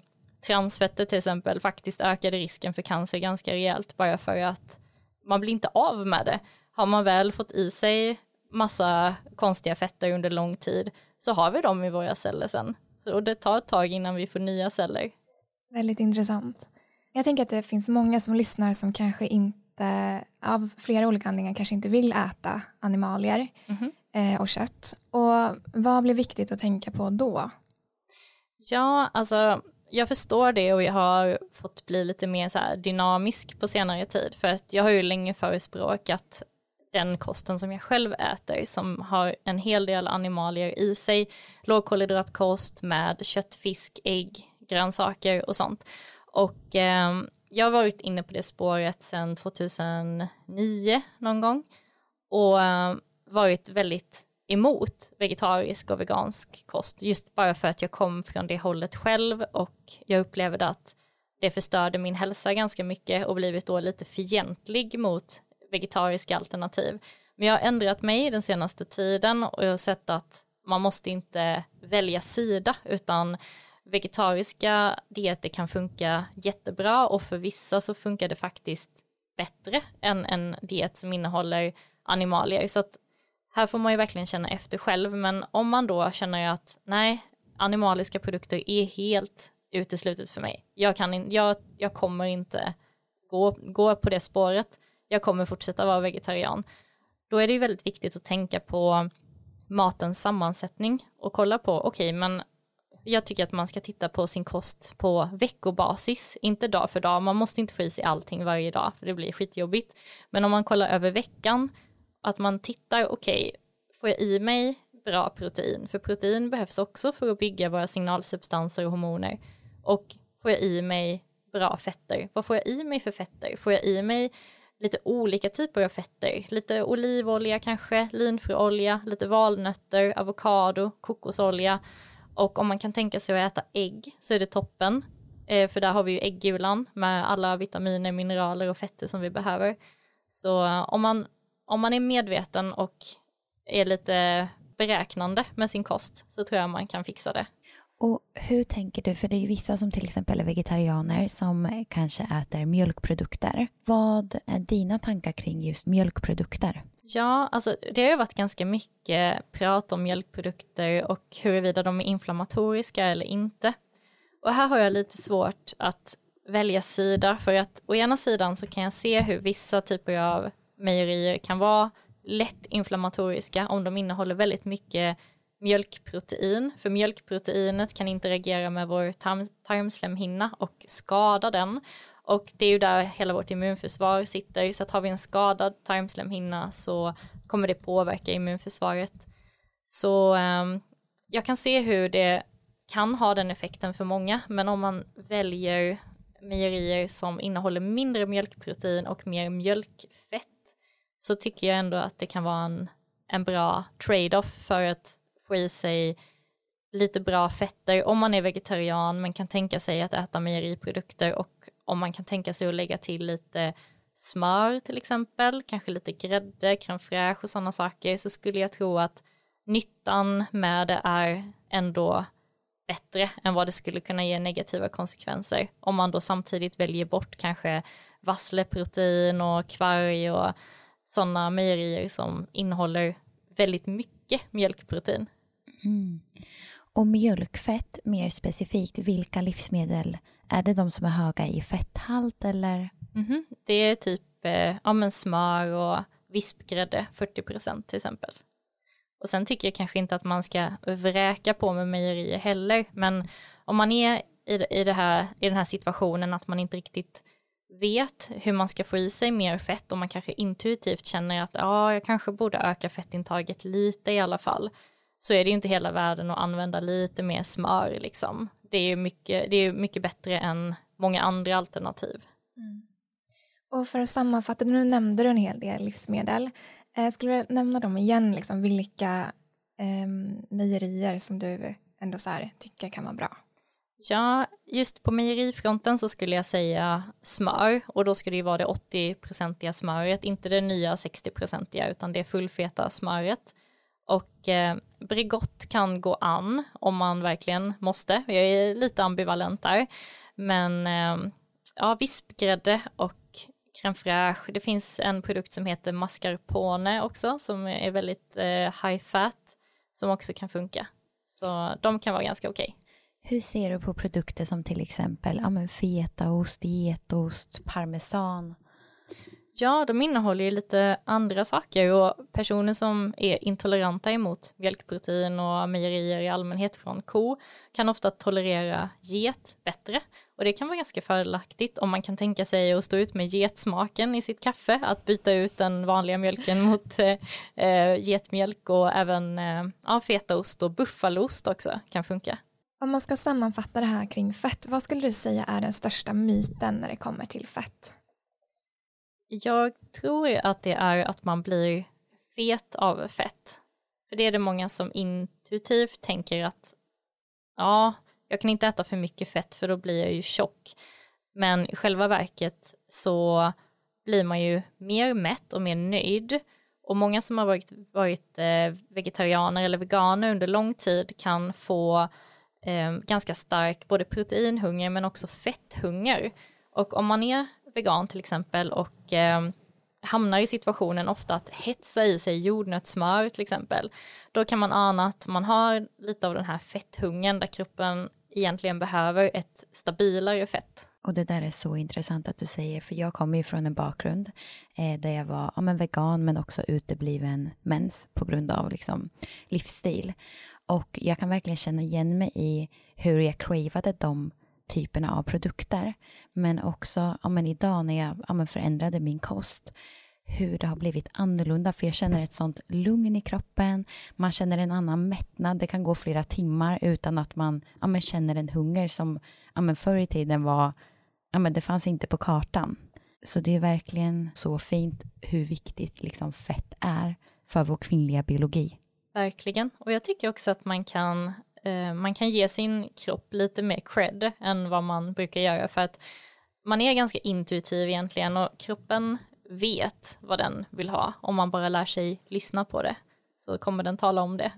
transfetter till exempel faktiskt ökade risken för cancer ganska rejält bara för att man blir inte av med det. Har man väl fått i sig massa konstiga fetter under lång tid så har vi dem i våra celler sen. Så det tar ett tag innan vi får nya celler. Väldigt intressant. Jag tänker att det finns många som lyssnar som kanske inte inte, av flera olika anledningar kanske inte vill äta animalier mm -hmm. och kött. Och vad blir viktigt att tänka på då? Ja, alltså jag förstår det och jag har fått bli lite mer så dynamisk på senare tid för att jag har ju länge förespråkat den kosten som jag själv äter som har en hel del animalier i sig, lågkolhydratkost med kött, fisk, ägg, grönsaker och sånt. Och eh, jag har varit inne på det spåret sedan 2009 någon gång och eh, varit väldigt emot vegetarisk och vegansk kost just bara för att jag kom från det hållet själv och jag upplevde att det förstörde min hälsa ganska mycket och blivit då lite fientlig mot vegetariska alternativ. Men jag har ändrat mig den senaste tiden och jag har sett att man måste inte välja sida utan vegetariska dieter kan funka jättebra och för vissa så funkar det faktiskt bättre än en diet som innehåller animalier. Så att här får man ju verkligen känna efter själv, men om man då känner att nej, animaliska produkter är helt uteslutet för mig. Jag, kan in, jag, jag kommer inte gå, gå på det spåret. Jag kommer fortsätta vara vegetarian. Då är det ju väldigt viktigt att tänka på matens sammansättning och kolla på, okej, okay, men jag tycker att man ska titta på sin kost på veckobasis, inte dag för dag. Man måste inte få i sig allting varje dag, för det blir skitjobbigt. Men om man kollar över veckan, att man tittar, okej, okay, får jag i mig bra protein? För protein behövs också för att bygga våra signalsubstanser och hormoner. Och får jag i mig bra fetter? Vad får jag i mig för fetter? Får jag i mig lite olika typer av fetter? Lite olivolja kanske, linfröolja, lite valnötter, avokado, kokosolja och om man kan tänka sig att äta ägg så är det toppen. Eh, för där har vi ju äggulan med alla vitaminer, mineraler och fetter som vi behöver. Så eh, om man, om man är medveten och är lite beräknande med sin kost så tror jag man kan fixa det. Och hur tänker du, för det är ju vissa som till exempel är vegetarianer som kanske äter mjölkprodukter. Vad är dina tankar kring just mjölkprodukter? Ja, alltså det har ju varit ganska mycket prat om mjölkprodukter och huruvida de är inflammatoriska eller inte. Och här har jag lite svårt att välja sida för att å ena sidan så kan jag se hur vissa typer av mejerier kan vara lätt inflammatoriska om de innehåller väldigt mycket mjölkprotein, för mjölkproteinet kan interagera med vår tarm tarmslemhinna och skada den. Och det är ju där hela vårt immunförsvar sitter, så att har vi en skadad tarmslemhinna så kommer det påverka immunförsvaret. Så um, jag kan se hur det kan ha den effekten för många, men om man väljer mejerier som innehåller mindre mjölkprotein och mer mjölkfett så tycker jag ändå att det kan vara en, en bra trade-off för att få i sig lite bra fetter. Om man är vegetarian men kan tänka sig att äta mejeriprodukter och om man kan tänka sig att lägga till lite smör till exempel, kanske lite grädde, crème fraîche och sådana saker så skulle jag tro att nyttan med det är ändå bättre än vad det skulle kunna ge negativa konsekvenser. Om man då samtidigt väljer bort kanske vassleprotein och kvarg och sådana mejerier som innehåller väldigt mycket mjölkprotein. Mm. Och mjölkfett mer specifikt, vilka livsmedel är det de som är höga i fetthalt eller? Mm -hmm. Det är typ eh, ja, men smör och vispgrädde, 40 procent till exempel. Och sen tycker jag kanske inte att man ska vräka på med mejerier heller, men om man är i, i, det här, i den här situationen att man inte riktigt vet hur man ska få i sig mer fett och man kanske intuitivt känner att ja, jag kanske borde öka fettintaget lite i alla fall, så är det ju inte hela världen att använda lite mer smör liksom. Det är ju mycket, det är mycket bättre än många andra alternativ. Mm. Och för att sammanfatta, nu nämnde du en hel del livsmedel. Eh, skulle vilja nämna dem igen, liksom, vilka eh, mejerier som du ändå så här, tycker kan vara bra? Ja, just på mejerifronten så skulle jag säga smör och då skulle det vara det 80-procentiga smöret, inte det nya 60-procentiga utan det fullfeta smöret. Och eh, Bregott kan gå an om man verkligen måste, jag är lite ambivalent där, men eh, ja, vispgrädde och crème fraîche. Det finns en produkt som heter mascarpone också som är väldigt eh, high fat som också kan funka. Så de kan vara ganska okej. Okay. Hur ser du på produkter som till exempel ja, men fetaost, getost, parmesan? Ja, de innehåller ju lite andra saker och personer som är intoleranta emot mjölkprotein och mejerier i allmänhet från ko kan ofta tolerera get bättre och det kan vara ganska fördelaktigt om man kan tänka sig att stå ut med getsmaken i sitt kaffe, att byta ut den vanliga mjölken mot eh, eh getmjölk och även eh, ja, fetaost och buffalost också kan funka. Om man ska sammanfatta det här kring fett, vad skulle du säga är den största myten när det kommer till fett? Jag tror att det är att man blir fet av fett. För det är det många som intuitivt tänker att ja, jag kan inte äta för mycket fett för då blir jag ju tjock. Men i själva verket så blir man ju mer mätt och mer nöjd. Och många som har varit, varit eh, vegetarianer eller veganer under lång tid kan få eh, ganska stark både proteinhunger men också fetthunger. Och om man är vegan till exempel och eh, hamnar i situationen ofta att hetsa i sig jordnötssmör till exempel, då kan man ana att man har lite av den här fetthungern där kroppen egentligen behöver ett stabilare fett. Och det där är så intressant att du säger, för jag kommer ju från en bakgrund eh, där jag var ja, men vegan men också utebliven mens på grund av liksom, livsstil. Och jag kan verkligen känna igen mig i hur jag cravade de typerna av produkter. Men också ja, men idag när jag ja, men förändrade min kost hur det har blivit annorlunda för jag känner ett sånt lugn i kroppen, man känner en annan mättnad, det kan gå flera timmar utan att man ja, men känner en hunger som ja, men förr i tiden var, ja, men det fanns inte på kartan. Så det är verkligen så fint hur viktigt liksom fett är för vår kvinnliga biologi. Verkligen, och jag tycker också att man kan, eh, man kan ge sin kropp lite mer cred än vad man brukar göra för att man är ganska intuitiv egentligen och kroppen vet vad den vill ha. Om man bara lär sig lyssna på det så kommer den tala om det.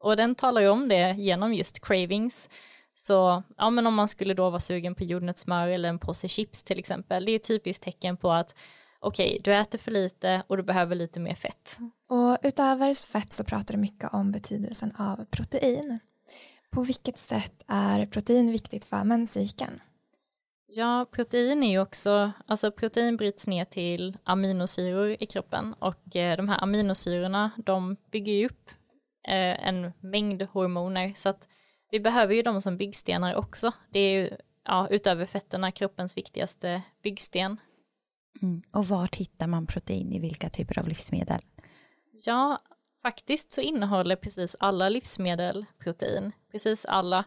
Och den talar ju om det genom just cravings. Så ja, men om man skulle då vara sugen på jordnötssmör eller en påse chips till exempel, det är ett typiskt tecken på att okej, okay, du äter för lite och du behöver lite mer fett. Och utöver fett så pratar du mycket om betydelsen av protein. På vilket sätt är protein viktigt för menscykeln? Ja, protein är ju också, alltså protein bryts ner till aminosyror i kroppen och eh, de här aminosyrorna de bygger ju upp eh, en mängd hormoner. Så att vi behöver ju dem som byggstenar också. Det är ju, ja, utöver fetterna, kroppens viktigaste byggsten. Mm. Och var hittar man protein i vilka typer av livsmedel? Ja, faktiskt så innehåller precis alla livsmedel protein. Precis alla.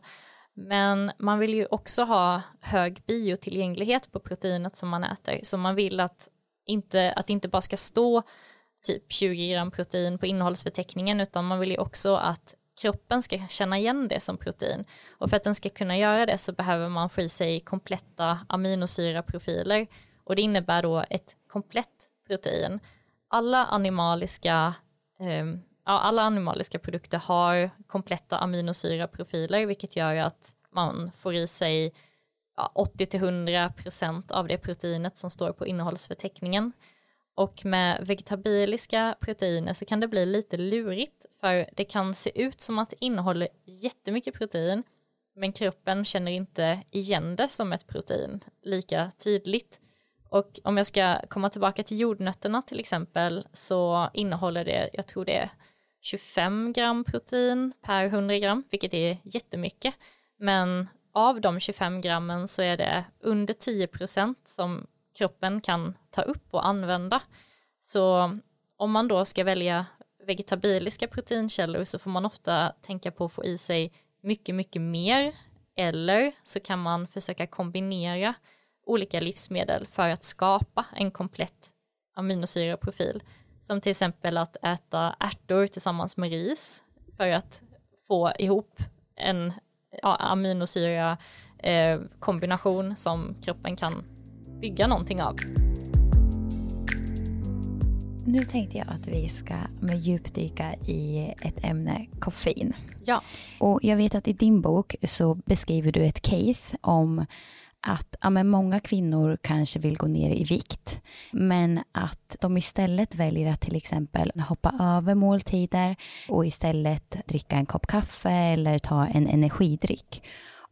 Men man vill ju också ha hög biotillgänglighet på proteinet som man äter. Så man vill att inte, att det inte bara ska stå typ 20 gram protein på innehållsförteckningen utan man vill ju också att kroppen ska känna igen det som protein. Och för att den ska kunna göra det så behöver man få i sig kompletta aminosyraprofiler och det innebär då ett komplett protein. Alla animaliska, eh, ja, alla animaliska produkter har kompletta aminosyraprofiler vilket gör att man får i sig ja, 80-100% av det proteinet som står på innehållsförteckningen. Och med vegetabiliska proteiner så kan det bli lite lurigt för det kan se ut som att det innehåller jättemycket protein men kroppen känner inte igen det som ett protein lika tydligt. Och om jag ska komma tillbaka till jordnötterna till exempel så innehåller det, jag tror det är 25 gram protein per 100 gram, vilket är jättemycket. Men av de 25 grammen så är det under 10 procent som kroppen kan ta upp och använda. Så om man då ska välja vegetabiliska proteinkällor så får man ofta tänka på att få i sig mycket, mycket mer eller så kan man försöka kombinera olika livsmedel för att skapa en komplett aminosyraprofil. Som till exempel att äta ärtor tillsammans med ris för att få ihop en ja, aminosyra eh, kombination som kroppen kan bygga någonting av. Nu tänkte jag att vi ska djupdyka i ett ämne, koffein. Ja. Och jag vet att i din bok så beskriver du ett case om att ja, men många kvinnor kanske vill gå ner i vikt, men att de istället väljer att till exempel hoppa över måltider och istället dricka en kopp kaffe eller ta en energidryck.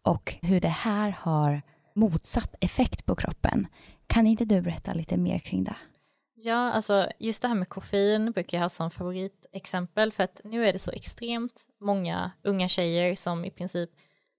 Och hur det här har motsatt effekt på kroppen. Kan inte du berätta lite mer kring det? Ja, alltså just det här med koffein brukar jag ha som favoritexempel för att nu är det så extremt många unga tjejer som i princip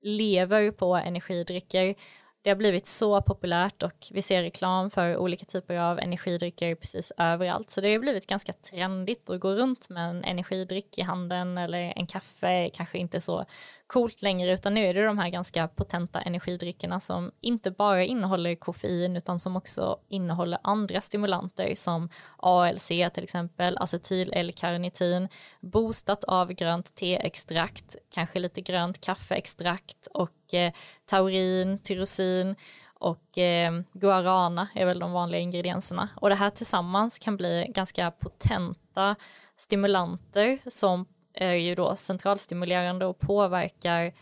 lever på energidrycker det har blivit så populärt och vi ser reklam för olika typer av energidrycker precis överallt. Så det har blivit ganska trendigt att gå runt med en energidryck i handen eller en kaffe kanske inte så coolt längre utan nu är det de här ganska potenta energidryckerna som inte bara innehåller koffein utan som också innehåller andra stimulanter som ALC till exempel, acetyl L-karnitin, boostat av grönt teextrakt, kanske lite grönt kaffeextrakt och eh, taurin, tyrosin och eh, guarana är väl de vanliga ingredienserna. Och det här tillsammans kan bli ganska potenta stimulanter som är ju då centralstimulerande och påverkar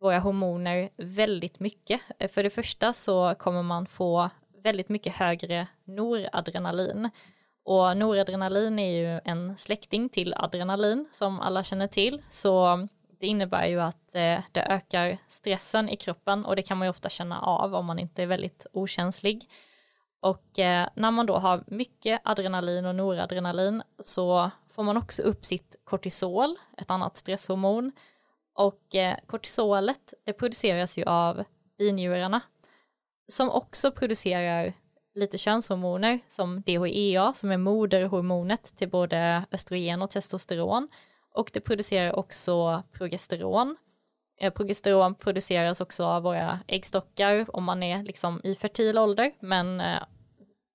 våra hormoner väldigt mycket. För det första så kommer man få väldigt mycket högre noradrenalin. Och noradrenalin är ju en släkting till adrenalin som alla känner till. Så det innebär ju att eh, det ökar stressen i kroppen och det kan man ju ofta känna av om man inte är väldigt okänslig. Och eh, när man då har mycket adrenalin och noradrenalin så får man också upp sitt kortisol, ett annat stresshormon. Och eh, kortisolet, det produceras ju av binjurarna som också producerar lite könshormoner som DHEA som är moderhormonet till både östrogen och testosteron. Och det producerar också progesteron. Eh, progesteron produceras också av våra äggstockar om man är liksom i fertil ålder men eh,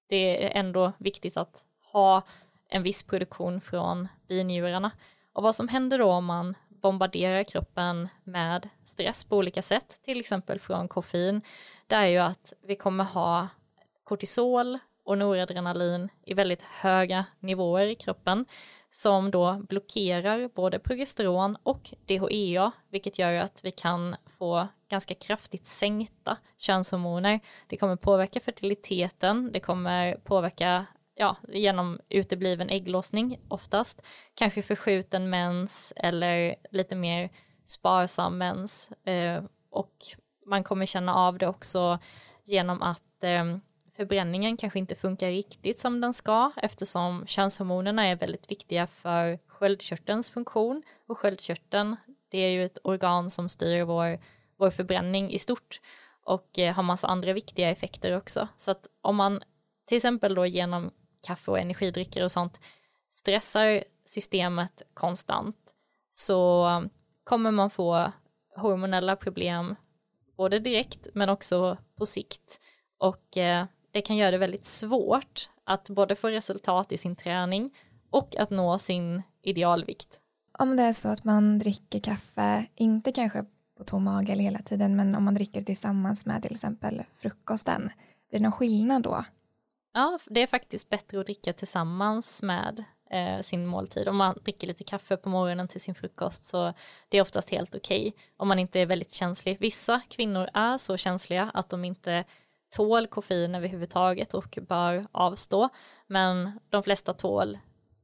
det är ändå viktigt att ha en viss produktion från binjurarna. Och vad som händer då om man bombarderar kroppen med stress på olika sätt, till exempel från koffein, det är ju att vi kommer ha kortisol och noradrenalin i väldigt höga nivåer i kroppen som då blockerar både progesteron och DHEA, vilket gör att vi kan få ganska kraftigt sänkta könshormoner. Det kommer påverka fertiliteten, det kommer påverka ja, genom utebliven ägglossning oftast, kanske förskjuten mens eller lite mer sparsam mens. Eh, och man kommer känna av det också genom att eh, förbränningen kanske inte funkar riktigt som den ska eftersom könshormonerna är väldigt viktiga för sköldkörtelns funktion. Och sköldkörteln det är ju ett organ som styr vår, vår förbränning i stort och eh, har massa andra viktiga effekter också. Så att om man till exempel då genom kaffe och energidrycker och sånt stressar systemet konstant så kommer man få hormonella problem både direkt men också på sikt och eh, det kan göra det väldigt svårt att både få resultat i sin träning och att nå sin idealvikt. Om det är så att man dricker kaffe, inte kanske på tom mage eller hela tiden, men om man dricker tillsammans med till exempel frukosten, blir det någon skillnad då? Ja, det är faktiskt bättre att dricka tillsammans med eh, sin måltid. Om man dricker lite kaffe på morgonen till sin frukost så det är oftast helt okej okay, om man inte är väldigt känslig. Vissa kvinnor är så känsliga att de inte tål koffein överhuvudtaget och bör avstå. Men de flesta tål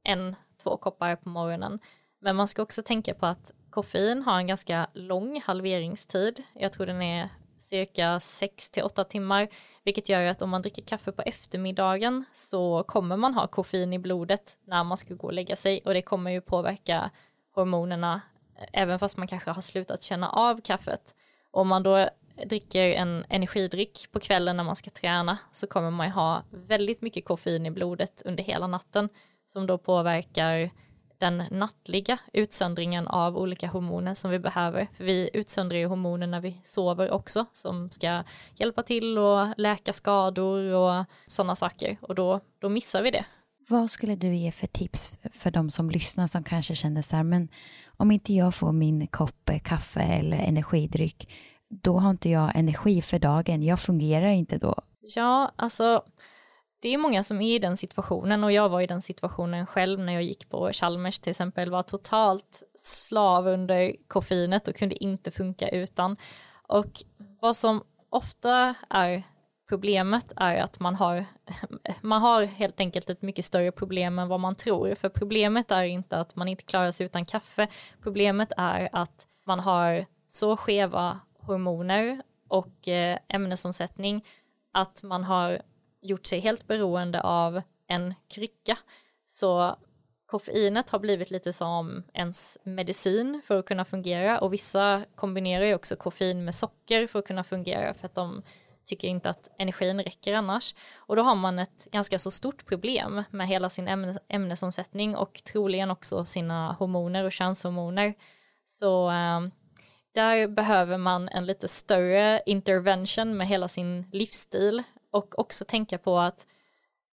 en, två koppar på morgonen. Men man ska också tänka på att koffein har en ganska lång halveringstid. Jag tror den är cirka 6 till 8 timmar, vilket gör att om man dricker kaffe på eftermiddagen så kommer man ha koffein i blodet när man ska gå och lägga sig och det kommer ju påverka hormonerna eh, även fast man kanske har slutat känna av kaffet. Om man då dricker en energidryck på kvällen när man ska träna så kommer man ha väldigt mycket koffein i blodet under hela natten som då påverkar den nattliga utsöndringen av olika hormoner som vi behöver. För vi utsöndrar ju hormoner när vi sover också som ska hjälpa till och läka skador och sådana saker och då, då missar vi det. Vad skulle du ge för tips för de som lyssnar som kanske känner så här, men om inte jag får min kopp kaffe eller energidryck, då har inte jag energi för dagen, jag fungerar inte då. Ja, alltså det är många som är i den situationen och jag var i den situationen själv när jag gick på Chalmers till exempel, var totalt slav under koffeinet och kunde inte funka utan. Och vad som ofta är problemet är att man har, <laughs> man har helt enkelt ett mycket större problem än vad man tror. För problemet är inte att man inte klarar sig utan kaffe. Problemet är att man har så skeva hormoner och eh, ämnesomsättning att man har gjort sig helt beroende av en krycka. Så koffeinet har blivit lite som ens medicin för att kunna fungera och vissa kombinerar ju också koffein med socker för att kunna fungera för att de tycker inte att energin räcker annars. Och då har man ett ganska så stort problem med hela sin ämne, ämnesomsättning och troligen också sina hormoner och könshormoner. Så äh, där behöver man en lite större intervention med hela sin livsstil och också tänka på att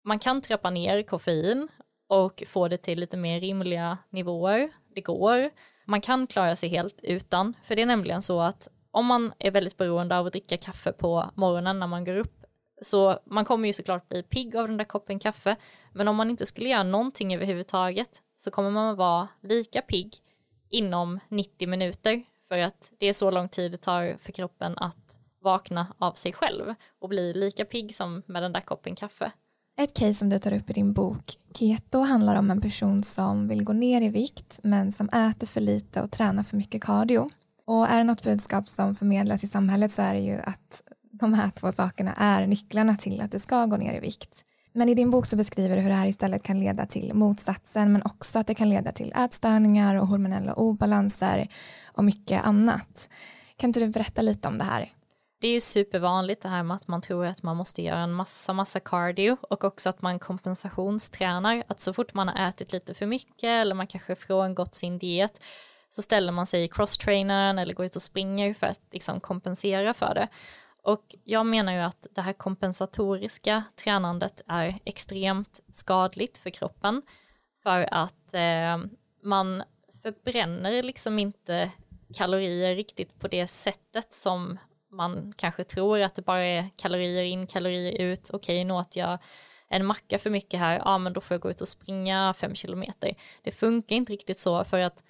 man kan trappa ner koffein och få det till lite mer rimliga nivåer. Det går. Man kan klara sig helt utan, för det är nämligen så att om man är väldigt beroende av att dricka kaffe på morgonen när man går upp, så man kommer ju såklart bli pigg av den där koppen kaffe, men om man inte skulle göra någonting överhuvudtaget så kommer man vara lika pigg inom 90 minuter, för att det är så lång tid det tar för kroppen att vakna av sig själv och bli lika pigg som med den där koppen kaffe. Ett case som du tar upp i din bok Keto handlar om en person som vill gå ner i vikt men som äter för lite och tränar för mycket cardio. Och är det något budskap som förmedlas i samhället så är det ju att de här två sakerna är nycklarna till att du ska gå ner i vikt. Men i din bok så beskriver du hur det här istället kan leda till motsatsen men också att det kan leda till ätstörningar och hormonella obalanser och mycket annat. Kan inte du berätta lite om det här? Det är ju supervanligt det här med att man tror att man måste göra en massa, massa cardio och också att man kompensationstränar, att så fort man har ätit lite för mycket eller man kanske frångått sin diet så ställer man sig i crosstrainern eller går ut och springer för att liksom kompensera för det. Och jag menar ju att det här kompensatoriska tränandet är extremt skadligt för kroppen för att eh, man förbränner liksom inte kalorier riktigt på det sättet som man kanske tror att det bara är kalorier in, kalorier ut, okej nu åt jag en macka för mycket här, ja men då får jag gå ut och springa fem kilometer. Det funkar inte riktigt så för att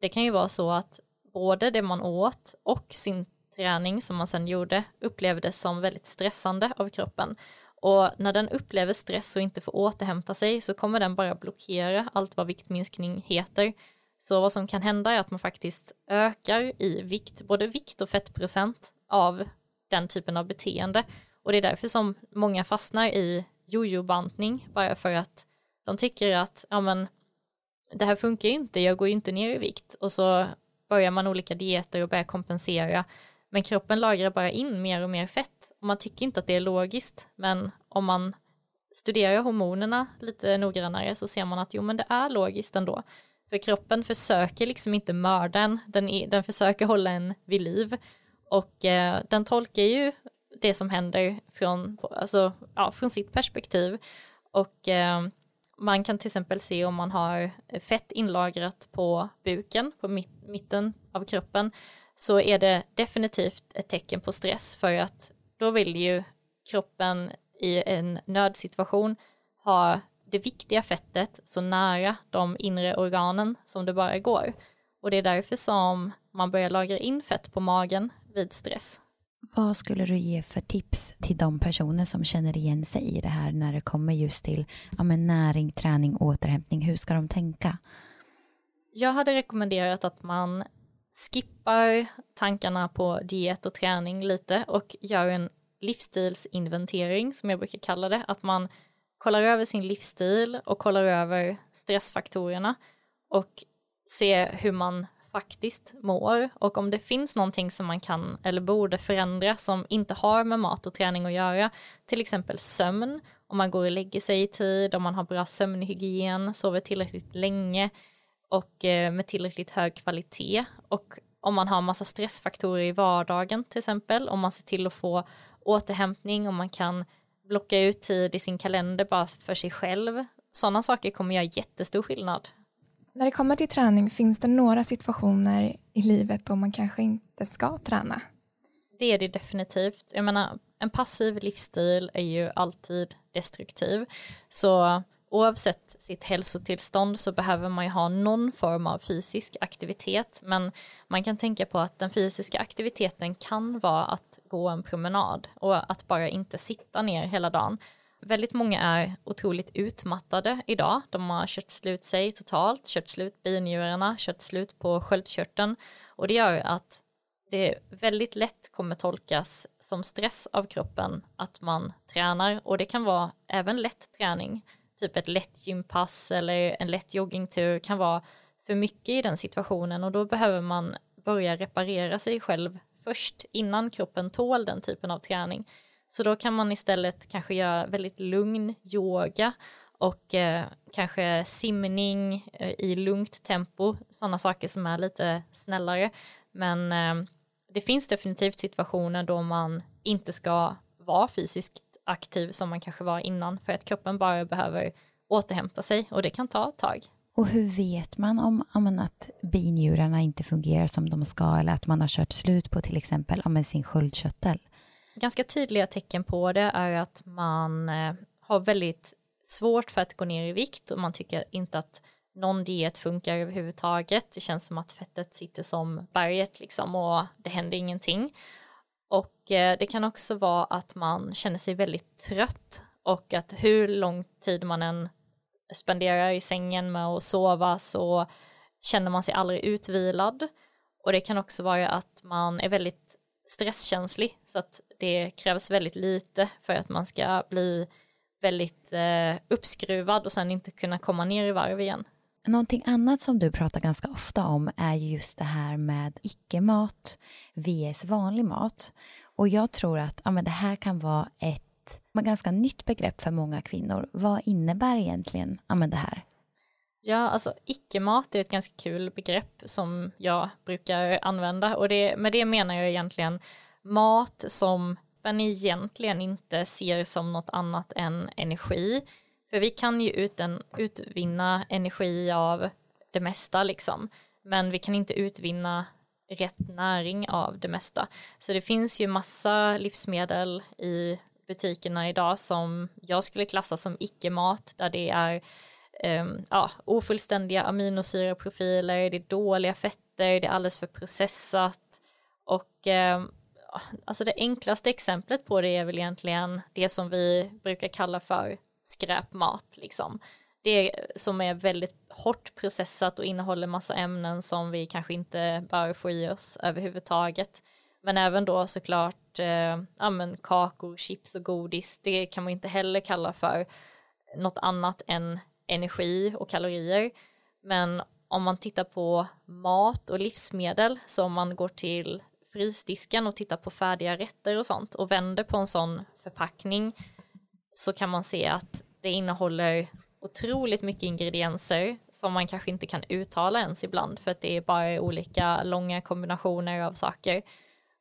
det kan ju vara så att både det man åt och sin träning som man sen gjorde upplevdes som väldigt stressande av kroppen. Och när den upplever stress och inte får återhämta sig så kommer den bara blockera allt vad viktminskning heter. Så vad som kan hända är att man faktiskt ökar i vikt, både vikt och fettprocent av den typen av beteende. Och det är därför som många fastnar i jojobantning, bara för att de tycker att ja, men, det här funkar ju inte, jag går ju inte ner i vikt. Och så börjar man olika dieter och börjar kompensera. Men kroppen lagrar bara in mer och mer fett. Och man tycker inte att det är logiskt men om man studerar hormonerna lite noggrannare så ser man att jo men det är logiskt ändå för kroppen försöker liksom inte mörda en, den, den försöker hålla en vid liv. Och eh, den tolkar ju det som händer från, alltså, ja, från sitt perspektiv. Och eh, man kan till exempel se om man har fett inlagrat på buken, på mitten av kroppen, så är det definitivt ett tecken på stress. För att då vill ju kroppen i en nödsituation ha det viktiga fettet så nära de inre organen som det bara går. Och det är därför som man börjar lagra in fett på magen vid stress. Vad skulle du ge för tips till de personer som känner igen sig i det här när det kommer just till ja, men näring, träning, återhämtning? Hur ska de tänka? Jag hade rekommenderat att man skippar tankarna på diet och träning lite och gör en livsstilsinventering som jag brukar kalla det. Att man kollar över sin livsstil och kollar över stressfaktorerna och ser hur man faktiskt mår. Och om det finns någonting som man kan eller borde förändra som inte har med mat och träning att göra, till exempel sömn, om man går och lägger sig i tid, om man har bra sömnhygien, sover tillräckligt länge och eh, med tillräckligt hög kvalitet. Och om man har massa stressfaktorer i vardagen till exempel, om man ser till att få återhämtning, om man kan blocka ut tid i sin kalender bara för sig själv. Sådana saker kommer göra jättestor skillnad. När det kommer till träning, finns det några situationer i livet då man kanske inte ska träna? Det är det definitivt. Jag menar, en passiv livsstil är ju alltid destruktiv. Så oavsett sitt hälsotillstånd så behöver man ju ha någon form av fysisk aktivitet. Men man kan tänka på att den fysiska aktiviteten kan vara att gå en promenad och att bara inte sitta ner hela dagen. Väldigt många är otroligt utmattade idag. De har kört slut sig totalt, kört slut binjurarna, kört slut på sköldkörteln och det gör att det väldigt lätt kommer tolkas som stress av kroppen att man tränar och det kan vara även lätt träning, typ ett lätt gympass eller en lätt joggingtur kan vara för mycket i den situationen och då behöver man börja reparera sig själv först innan kroppen tål den typen av träning. Så då kan man istället kanske göra väldigt lugn yoga och eh, kanske simning eh, i lugnt tempo, sådana saker som är lite snällare. Men eh, det finns definitivt situationer då man inte ska vara fysiskt aktiv som man kanske var innan för att kroppen bara behöver återhämta sig och det kan ta ett tag. Och hur vet man om, om att binjurarna inte fungerar som de ska eller att man har kört slut på till exempel om sin sköldkörtel? Ganska tydliga tecken på det är att man eh, har väldigt svårt för att gå ner i vikt och man tycker inte att någon diet funkar överhuvudtaget. Det känns som att fettet sitter som berget liksom och det händer ingenting. Och eh, det kan också vara att man känner sig väldigt trött och att hur lång tid man än spenderar i sängen med att sova så känner man sig aldrig utvilad. Och det kan också vara att man är väldigt stresskänslig så att det krävs väldigt lite för att man ska bli väldigt eh, uppskruvad och sen inte kunna komma ner i varv igen. Någonting annat som du pratar ganska ofta om är just det här med icke-mat vs vanlig mat. Och jag tror att ja, men det här kan vara ett ganska nytt begrepp för många kvinnor. Vad innebär egentligen ja, men det här? Ja, alltså icke-mat är ett ganska kul begrepp som jag brukar använda och det, med det menar jag egentligen mat som man egentligen inte ser som något annat än energi. För vi kan ju uten, utvinna energi av det mesta liksom, men vi kan inte utvinna rätt näring av det mesta. Så det finns ju massa livsmedel i butikerna idag som jag skulle klassa som icke-mat, där det är um, ja, ofullständiga aminosyraprofiler, det är dåliga fetter, det är alldeles för processat och um, alltså det enklaste exemplet på det är väl egentligen det som vi brukar kalla för skräpmat liksom. Det som är väldigt hårt processat och innehåller massa ämnen som vi kanske inte bör få i oss överhuvudtaget. Men även då såklart eh, ja, men kakor, chips och godis, det kan man inte heller kalla för något annat än energi och kalorier. Men om man tittar på mat och livsmedel, så om man går till frysdisken och tittar på färdiga rätter och sånt och vänder på en sån förpackning så kan man se att det innehåller otroligt mycket ingredienser som man kanske inte kan uttala ens ibland för att det är bara olika långa kombinationer av saker.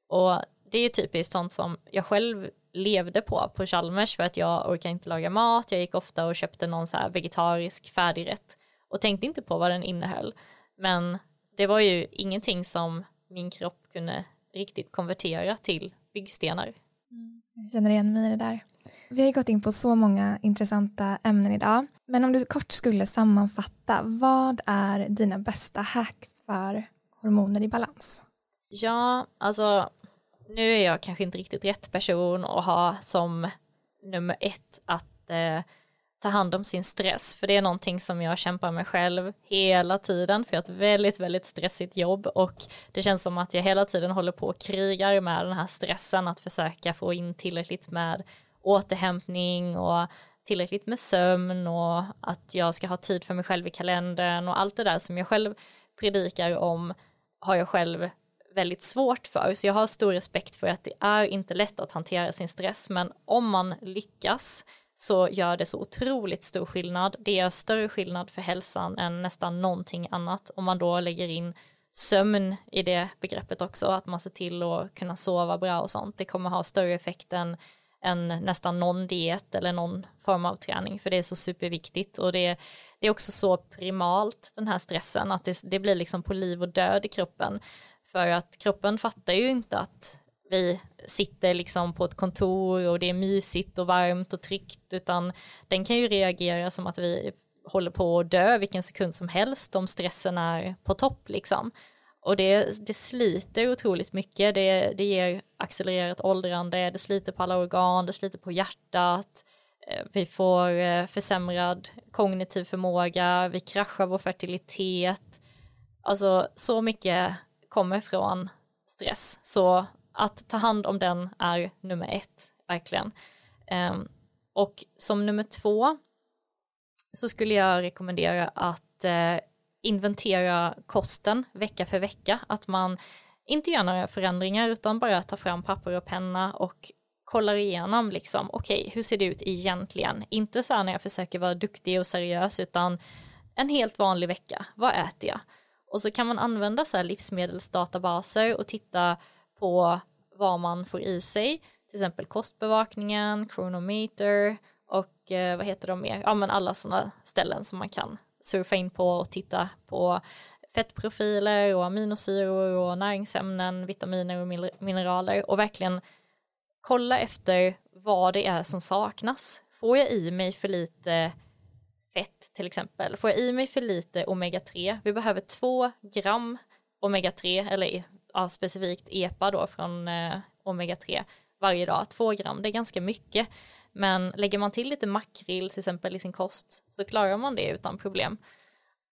Och det är typiskt sånt som jag själv levde på på Chalmers för att jag orkar inte laga mat. Jag gick ofta och köpte någon så här vegetarisk färdigrätt och tänkte inte på vad den innehöll. Men det var ju ingenting som min kropp kunde riktigt konvertera till byggstenar. Jag känner igen mig i det där. Vi har gått in på så många intressanta ämnen idag. Men om du kort skulle sammanfatta, vad är dina bästa hacks för hormoner i balans? Ja, alltså nu är jag kanske inte riktigt rätt person att ha som nummer ett att eh, ta hand om sin stress, för det är någonting som jag kämpar med själv hela tiden, för jag har ett väldigt, väldigt stressigt jobb och det känns som att jag hela tiden håller på och krigar med den här stressen att försöka få in tillräckligt med återhämtning och tillräckligt med sömn och att jag ska ha tid för mig själv i kalendern och allt det där som jag själv predikar om har jag själv väldigt svårt för. Så jag har stor respekt för att det är inte lätt att hantera sin stress, men om man lyckas så gör det så otroligt stor skillnad. Det gör större skillnad för hälsan än nästan någonting annat om man då lägger in sömn i det begreppet också, att man ser till att kunna sova bra och sånt. Det kommer ha större effekt än, än nästan någon diet eller någon form av träning, för det är så superviktigt och det, det är också så primalt den här stressen, att det, det blir liksom på liv och död i kroppen. För att kroppen fattar ju inte att vi sitter liksom på ett kontor och det är mysigt och varmt och tryggt, utan den kan ju reagera som att vi håller på att dö vilken sekund som helst om stressen är på topp liksom. Och det, det sliter otroligt mycket, det, det ger accelererat åldrande, det sliter på alla organ, det sliter på hjärtat, eh, vi får eh, försämrad kognitiv förmåga, vi kraschar vår fertilitet, alltså så mycket kommer från stress. Så att ta hand om den är nummer ett, verkligen. Um, och som nummer två så skulle jag rekommendera att uh, inventera kosten vecka för vecka, att man inte gör några förändringar utan bara tar fram papper och penna och kollar igenom liksom, okej, okay, hur ser det ut egentligen? Inte så här när jag försöker vara duktig och seriös, utan en helt vanlig vecka. Vad äter jag? Och så kan man använda så här livsmedelsdatabaser och titta på vad man får i sig, till exempel kostbevakningen, Chronometer och eh, vad heter de mer? Ja men alla sådana ställen som man kan surfa in på och titta på fettprofiler och aminosyror och näringsämnen, vitaminer och mineraler och verkligen kolla efter vad det är som saknas. Får jag i mig för lite fett till exempel? Får jag i mig för lite omega-3? Vi behöver två gram omega-3 eller ja, specifikt EPA då från eh, omega-3 varje dag, två gram, det är ganska mycket. Men lägger man till lite makrill till exempel i sin kost så klarar man det utan problem.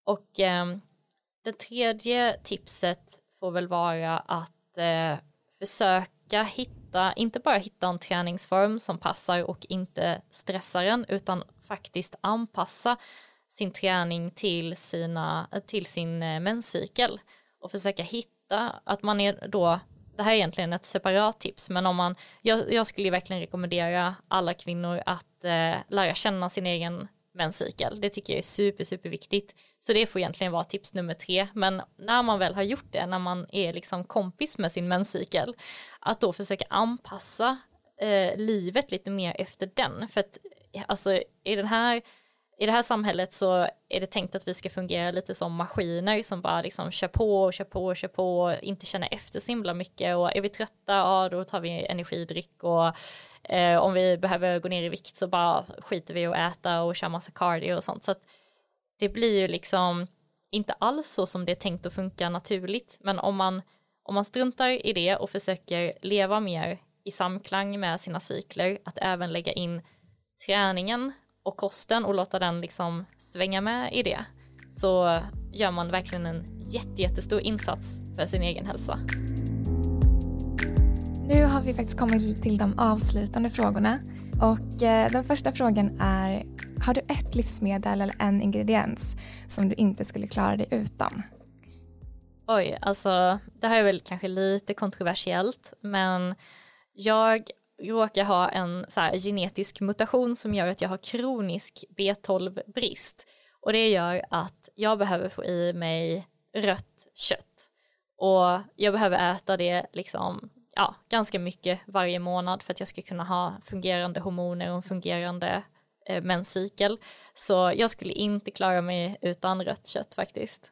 Och eh, det tredje tipset får väl vara att eh, försöka hitta, inte bara hitta en träningsform som passar och inte stressar en, utan faktiskt anpassa sin träning till, sina, till sin eh, menscykel och försöka hitta att man är då det här är egentligen ett separat tips, men om man, jag, jag skulle verkligen rekommendera alla kvinnor att eh, lära känna sin egen menscykel. Det tycker jag är super, super viktigt. Så det får egentligen vara tips nummer tre. Men när man väl har gjort det, när man är liksom kompis med sin menscykel, att då försöka anpassa eh, livet lite mer efter den. För att alltså i den här i det här samhället så är det tänkt att vi ska fungera lite som maskiner som bara liksom kör på och kör på och kör på och inte känner efter så himla mycket. Och är vi trötta, ja då tar vi energidryck och eh, om vi behöver gå ner i vikt så bara skiter vi och äta och kör massa cardio och sånt. Så att det blir ju liksom inte alls så som det är tänkt att funka naturligt. Men om man om man struntar i det och försöker leva mer i samklang med sina cykler att även lägga in träningen och kosten och låta den liksom svänga med i det så gör man verkligen en jätte, jättestor insats för sin egen hälsa. Nu har vi faktiskt kommit till de avslutande frågorna. Och eh, den första frågan är, har du ett livsmedel eller en ingrediens som du inte skulle klara dig utan? Oj, alltså det här är väl kanske lite kontroversiellt, men jag råkar ha en så här, genetisk mutation som gör att jag har kronisk B12-brist. Och det gör att jag behöver få i mig rött kött. Och jag behöver äta det liksom, ja, ganska mycket varje månad för att jag ska kunna ha fungerande hormoner och en fungerande eh, menscykel. Så jag skulle inte klara mig utan rött kött faktiskt.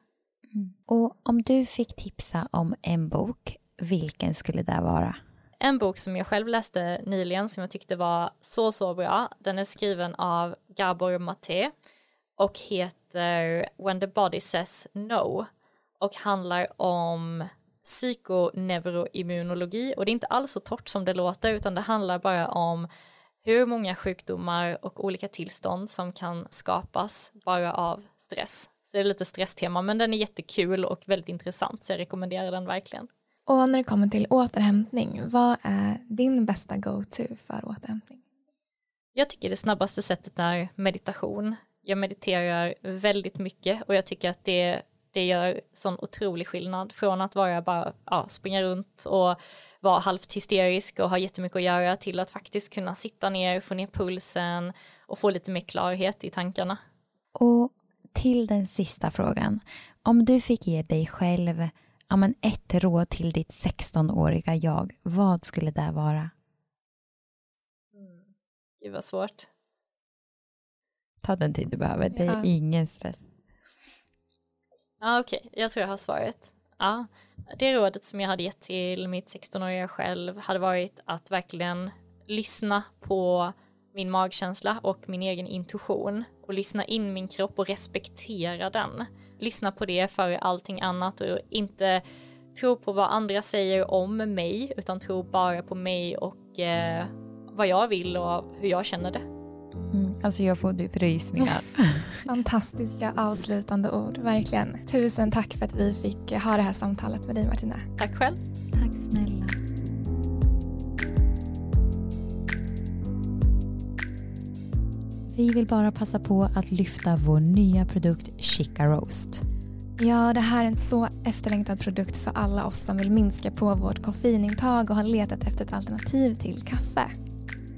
Mm. Och om du fick tipsa om en bok, vilken skulle det vara? En bok som jag själv läste nyligen som jag tyckte var så, så bra. Den är skriven av Gabor Maté och heter When the body says no och handlar om psykoneuroimmunologi och det är inte alls så torrt som det låter utan det handlar bara om hur många sjukdomar och olika tillstånd som kan skapas bara av stress. Så det är lite stresstema men den är jättekul och väldigt intressant så jag rekommenderar den verkligen. Och när det kommer till återhämtning, vad är din bästa go-to för återhämtning? Jag tycker det snabbaste sättet är meditation. Jag mediterar väldigt mycket och jag tycker att det, det gör sån otrolig skillnad från att vara bara ja, springa runt och vara halvt hysterisk och ha jättemycket att göra till att faktiskt kunna sitta ner, få ner pulsen och få lite mer klarhet i tankarna. Och till den sista frågan. Om du fick ge dig själv ja, men ett råd till ditt 16-åriga jag, vad skulle det vara? Mm. Gud vad svårt. Ta den tid du behöver, det är ja. ingen stress. Ja, Okej, okay. jag tror jag har svaret. Ja. Det rådet som jag hade gett till mitt 16-åriga själv hade varit att verkligen lyssna på min magkänsla och min egen intuition och lyssna in min kropp och respektera den. Lyssna på det före allting annat och inte tro på vad andra säger om mig utan tro bara på mig och eh, vad jag vill och hur jag känner det. Mm, alltså jag får typ rysningar. <laughs> Fantastiska avslutande ord, verkligen. Tusen tack för att vi fick ha det här samtalet med dig Martina. Tack själv. Tack snälla. Vi vill bara passa på att lyfta vår nya produkt Chica Roast. Ja, det här är en så efterlängtad produkt för alla oss som vill minska på vårt koffeinintag och har letat efter ett alternativ till kaffe.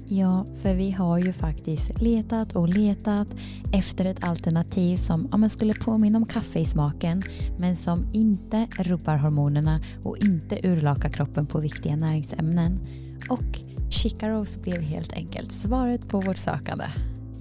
Ja, för vi har ju faktiskt letat och letat efter ett alternativ som ja, skulle påminna om kaffe i smaken men som inte rubbar hormonerna och inte urlakar kroppen på viktiga näringsämnen. Och Chica Rose blev helt enkelt svaret på vårt sökande.